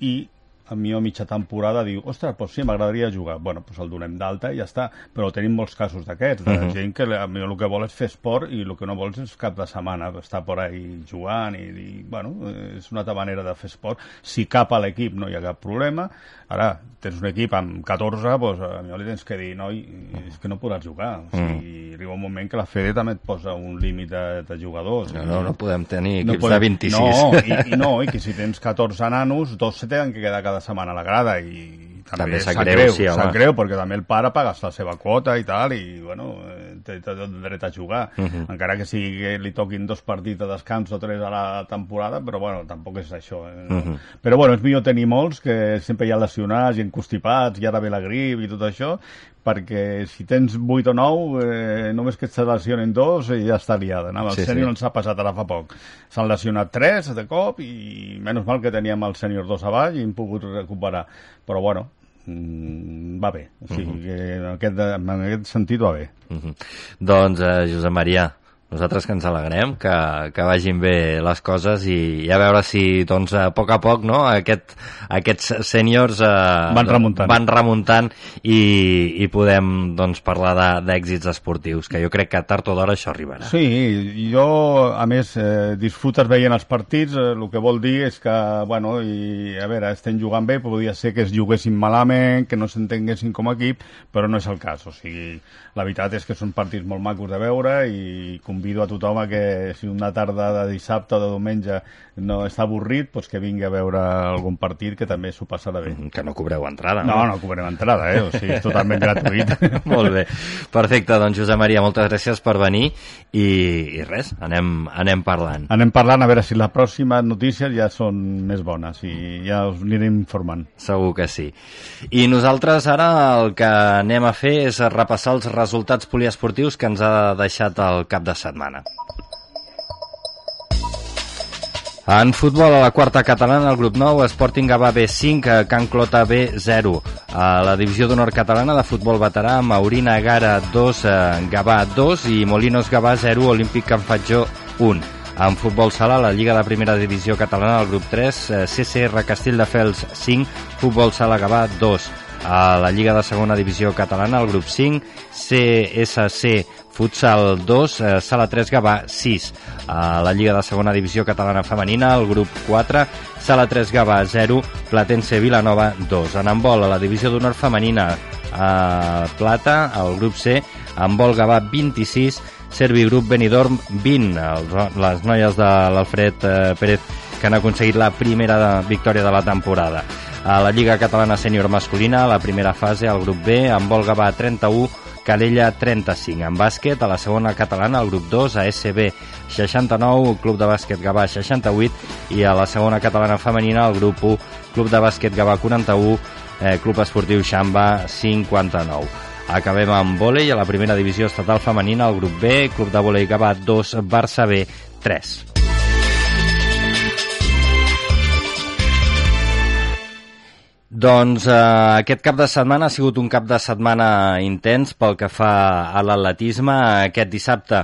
i a mi a mitja temporada diu, ostres, doncs sí, m'agradaria jugar. Bueno, doncs el donem d'alta i ja està. Però tenim molts casos d'aquests, de uh mhm. -huh. gent que a mi el que vol és fer esport i el que no vols és cap de setmana estar por ahí jugant i, i bueno, és una altra manera de fer esport. Si cap a l'equip no hi ha cap problema, ara tens un equip amb 14, doncs a mi li tens que dir, no, és que no podràs jugar. O sigui, mm. arriba un moment que la Fede també et posa un límit de, de jugadors. No, no, no podem tenir equips no podem, de 26. No, i, i no, i que si tens 14 nanos, dos se tenen que quedar cada setmana a la grada i també, també sap greu, greu, sí, sap greu, perquè també el pare paga la seva quota i tal, i bueno, té, té tot dret a jugar, uh -huh. encara que sigui que li toquin dos partits de descans o tres a la temporada, però bueno, tampoc és això. Eh? Uh -huh. Però bueno, és millor tenir molts, que sempre hi ha lesionats i encostipats, i ara ve la grip i tot això, perquè si tens 8 o 9, eh, només que et lesionen dos i ja està liada. No? El sí, sènior sí. ens ha passat ara fa poc. S'han lesionat 3 de cop i menys mal que teníem el sènior 2 a baix i hem pogut recuperar. Però bueno, mm, va bé. O sigui, uh -huh. que en aquest, en aquest sentit va bé. Uh -huh. Doncs, eh, Josep Maria, nosaltres que ens alegrem, que, que vagin bé les coses i, i a veure si doncs, a poc a poc no, aquest, aquests sèniors eh, van remuntant, van remuntant i, i podem doncs, parlar d'èxits esportius, que jo crec que tard o d'hora això arribarà. Sí, jo a més eh, disfrutes veient els partits, eh, el que vol dir és que, bueno, i a veure, estem jugant bé, podria ser que es juguessin malament, que no s'entenguessin com a equip, però no és el cas, o sigui, la veritat és que són partits molt macos de veure i conviure convido a tothom a que si una tarda de dissabte o de diumenge no està avorrit, doncs que vingui a veure algun partit que també s'ho passarà bé. Que no cobreu entrada, no? no? No, cobrem entrada, eh? O sigui, és totalment gratuït. Molt bé. Perfecte, doncs Josep Maria, moltes gràcies per venir i, i res, anem, anem parlant. Anem parlant a veure si les pròximes notícies ja són més bones i ja us anirem informant. Segur que sí. I nosaltres ara el que anem a fer és repassar els resultats poliesportius que ens ha deixat el cap de setmana. En futbol, a la quarta catalana, el grup 9, Sporting Gavà B5, Can Clota B0. A la divisió d'honor catalana de futbol veterà, Maurina Gara 2, Gavà 2 i Molinos Gavà 0, Olímpic Can Fatjó 1. En futbol sala, la Lliga de Primera Divisió Catalana, el grup 3, CCR Castelldefels 5, Futbol Sala Gavà 2. A la Lliga de Segona Divisió Catalana, el grup 5, CSC Futsal 2, eh, Sala 3 Gavà 6. A la Lliga de Segona Divisió Catalana Femenina, el grup 4, Sala 3 Gavà 0, Platense Vilanova 2. En handbol, a la Divisió d'Honor Femenina, a Plata, el grup C, handbol Gavà 26, Servi Grup Benidorm 20. Els, les noies de l'Alfred eh, Pérez que han aconseguit la primera victòria de la temporada. A la Lliga Catalana Sènior Masculina, la primera fase, el grup B, handbol Gavà 31, Calella 35. En bàsquet, a la segona catalana, el grup 2, ASB 69, Club de Bàsquet Gavà 68 i a la segona catalana femenina, el grup 1, Club de Bàsquet Gavà 41, eh, Club Esportiu Xamba 59. Acabem amb vòlei a la primera divisió estatal femenina, el grup B, Club de Vòlei Gavà 2, Barça B 3. Doncs eh, aquest cap de setmana ha sigut un cap de setmana intens pel que fa a l'atletisme. Aquest dissabte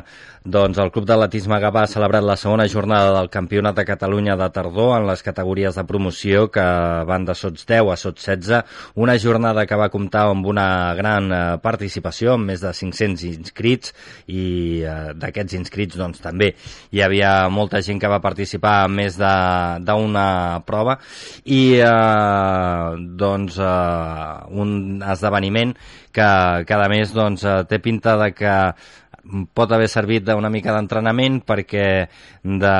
doncs, el Club d'Atletisme Gavà ha celebrat la segona jornada del Campionat de Catalunya de tardor en les categories de promoció que van de sots 10 a sots 16. Una jornada que va comptar amb una gran eh, participació, amb més de 500 inscrits i eh, d'aquests inscrits doncs, també hi havia molta gent que va participar en més d'una prova i eh, doncs, eh, un esdeveniment que cada mes doncs, eh, té pinta de que pot haver servit d'una mica d'entrenament perquè de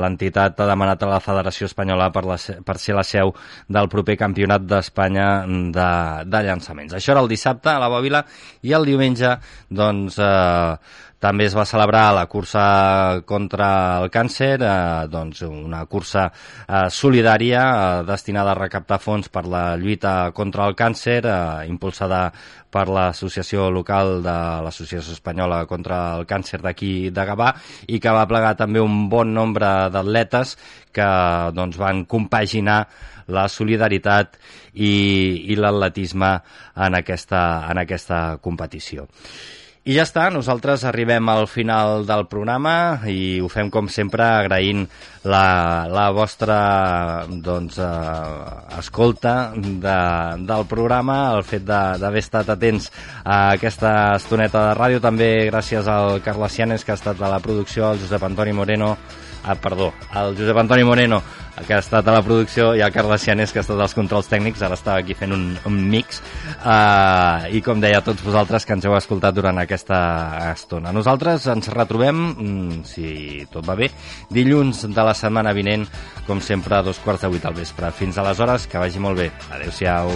l'entitat ha demanat a la Federació Espanyola per, la, per ser la seu del proper campionat d'Espanya de, de llançaments. Això era el dissabte a la Bòbila i el diumenge doncs, eh, també es va celebrar la cursa contra el càncer, eh, doncs una cursa eh, solidària eh, destinada a recaptar fons per la lluita contra el càncer, eh, impulsada per l'associació local de l'Associació Espanyola contra el Càncer d'aquí de Gavà i que va plegar també un bon nombre d'atletes que doncs, van compaginar la solidaritat i, i l'atletisme en, aquesta, en aquesta competició. I ja està, nosaltres arribem al final del programa i ho fem com sempre agraint la, la vostra doncs, eh, escolta de, del programa, el fet d'haver estat atents a aquesta estoneta de ràdio, també gràcies al Carles Cianes que ha estat a la producció, al Josep Antoni Moreno, ah, perdó, al Josep Antoni Moreno que ha estat a la producció, i el Carles Cianes, que ha estat als controls tècnics, ara estava aquí fent un, un mix, uh, i com deia tots vosaltres que ens heu escoltat durant aquesta estona. Nosaltres ens retrobem, mm, si tot va bé, dilluns de la setmana vinent, com sempre, a dos quarts de vuit al vespre. Fins aleshores, que vagi molt bé. Adéu-siau.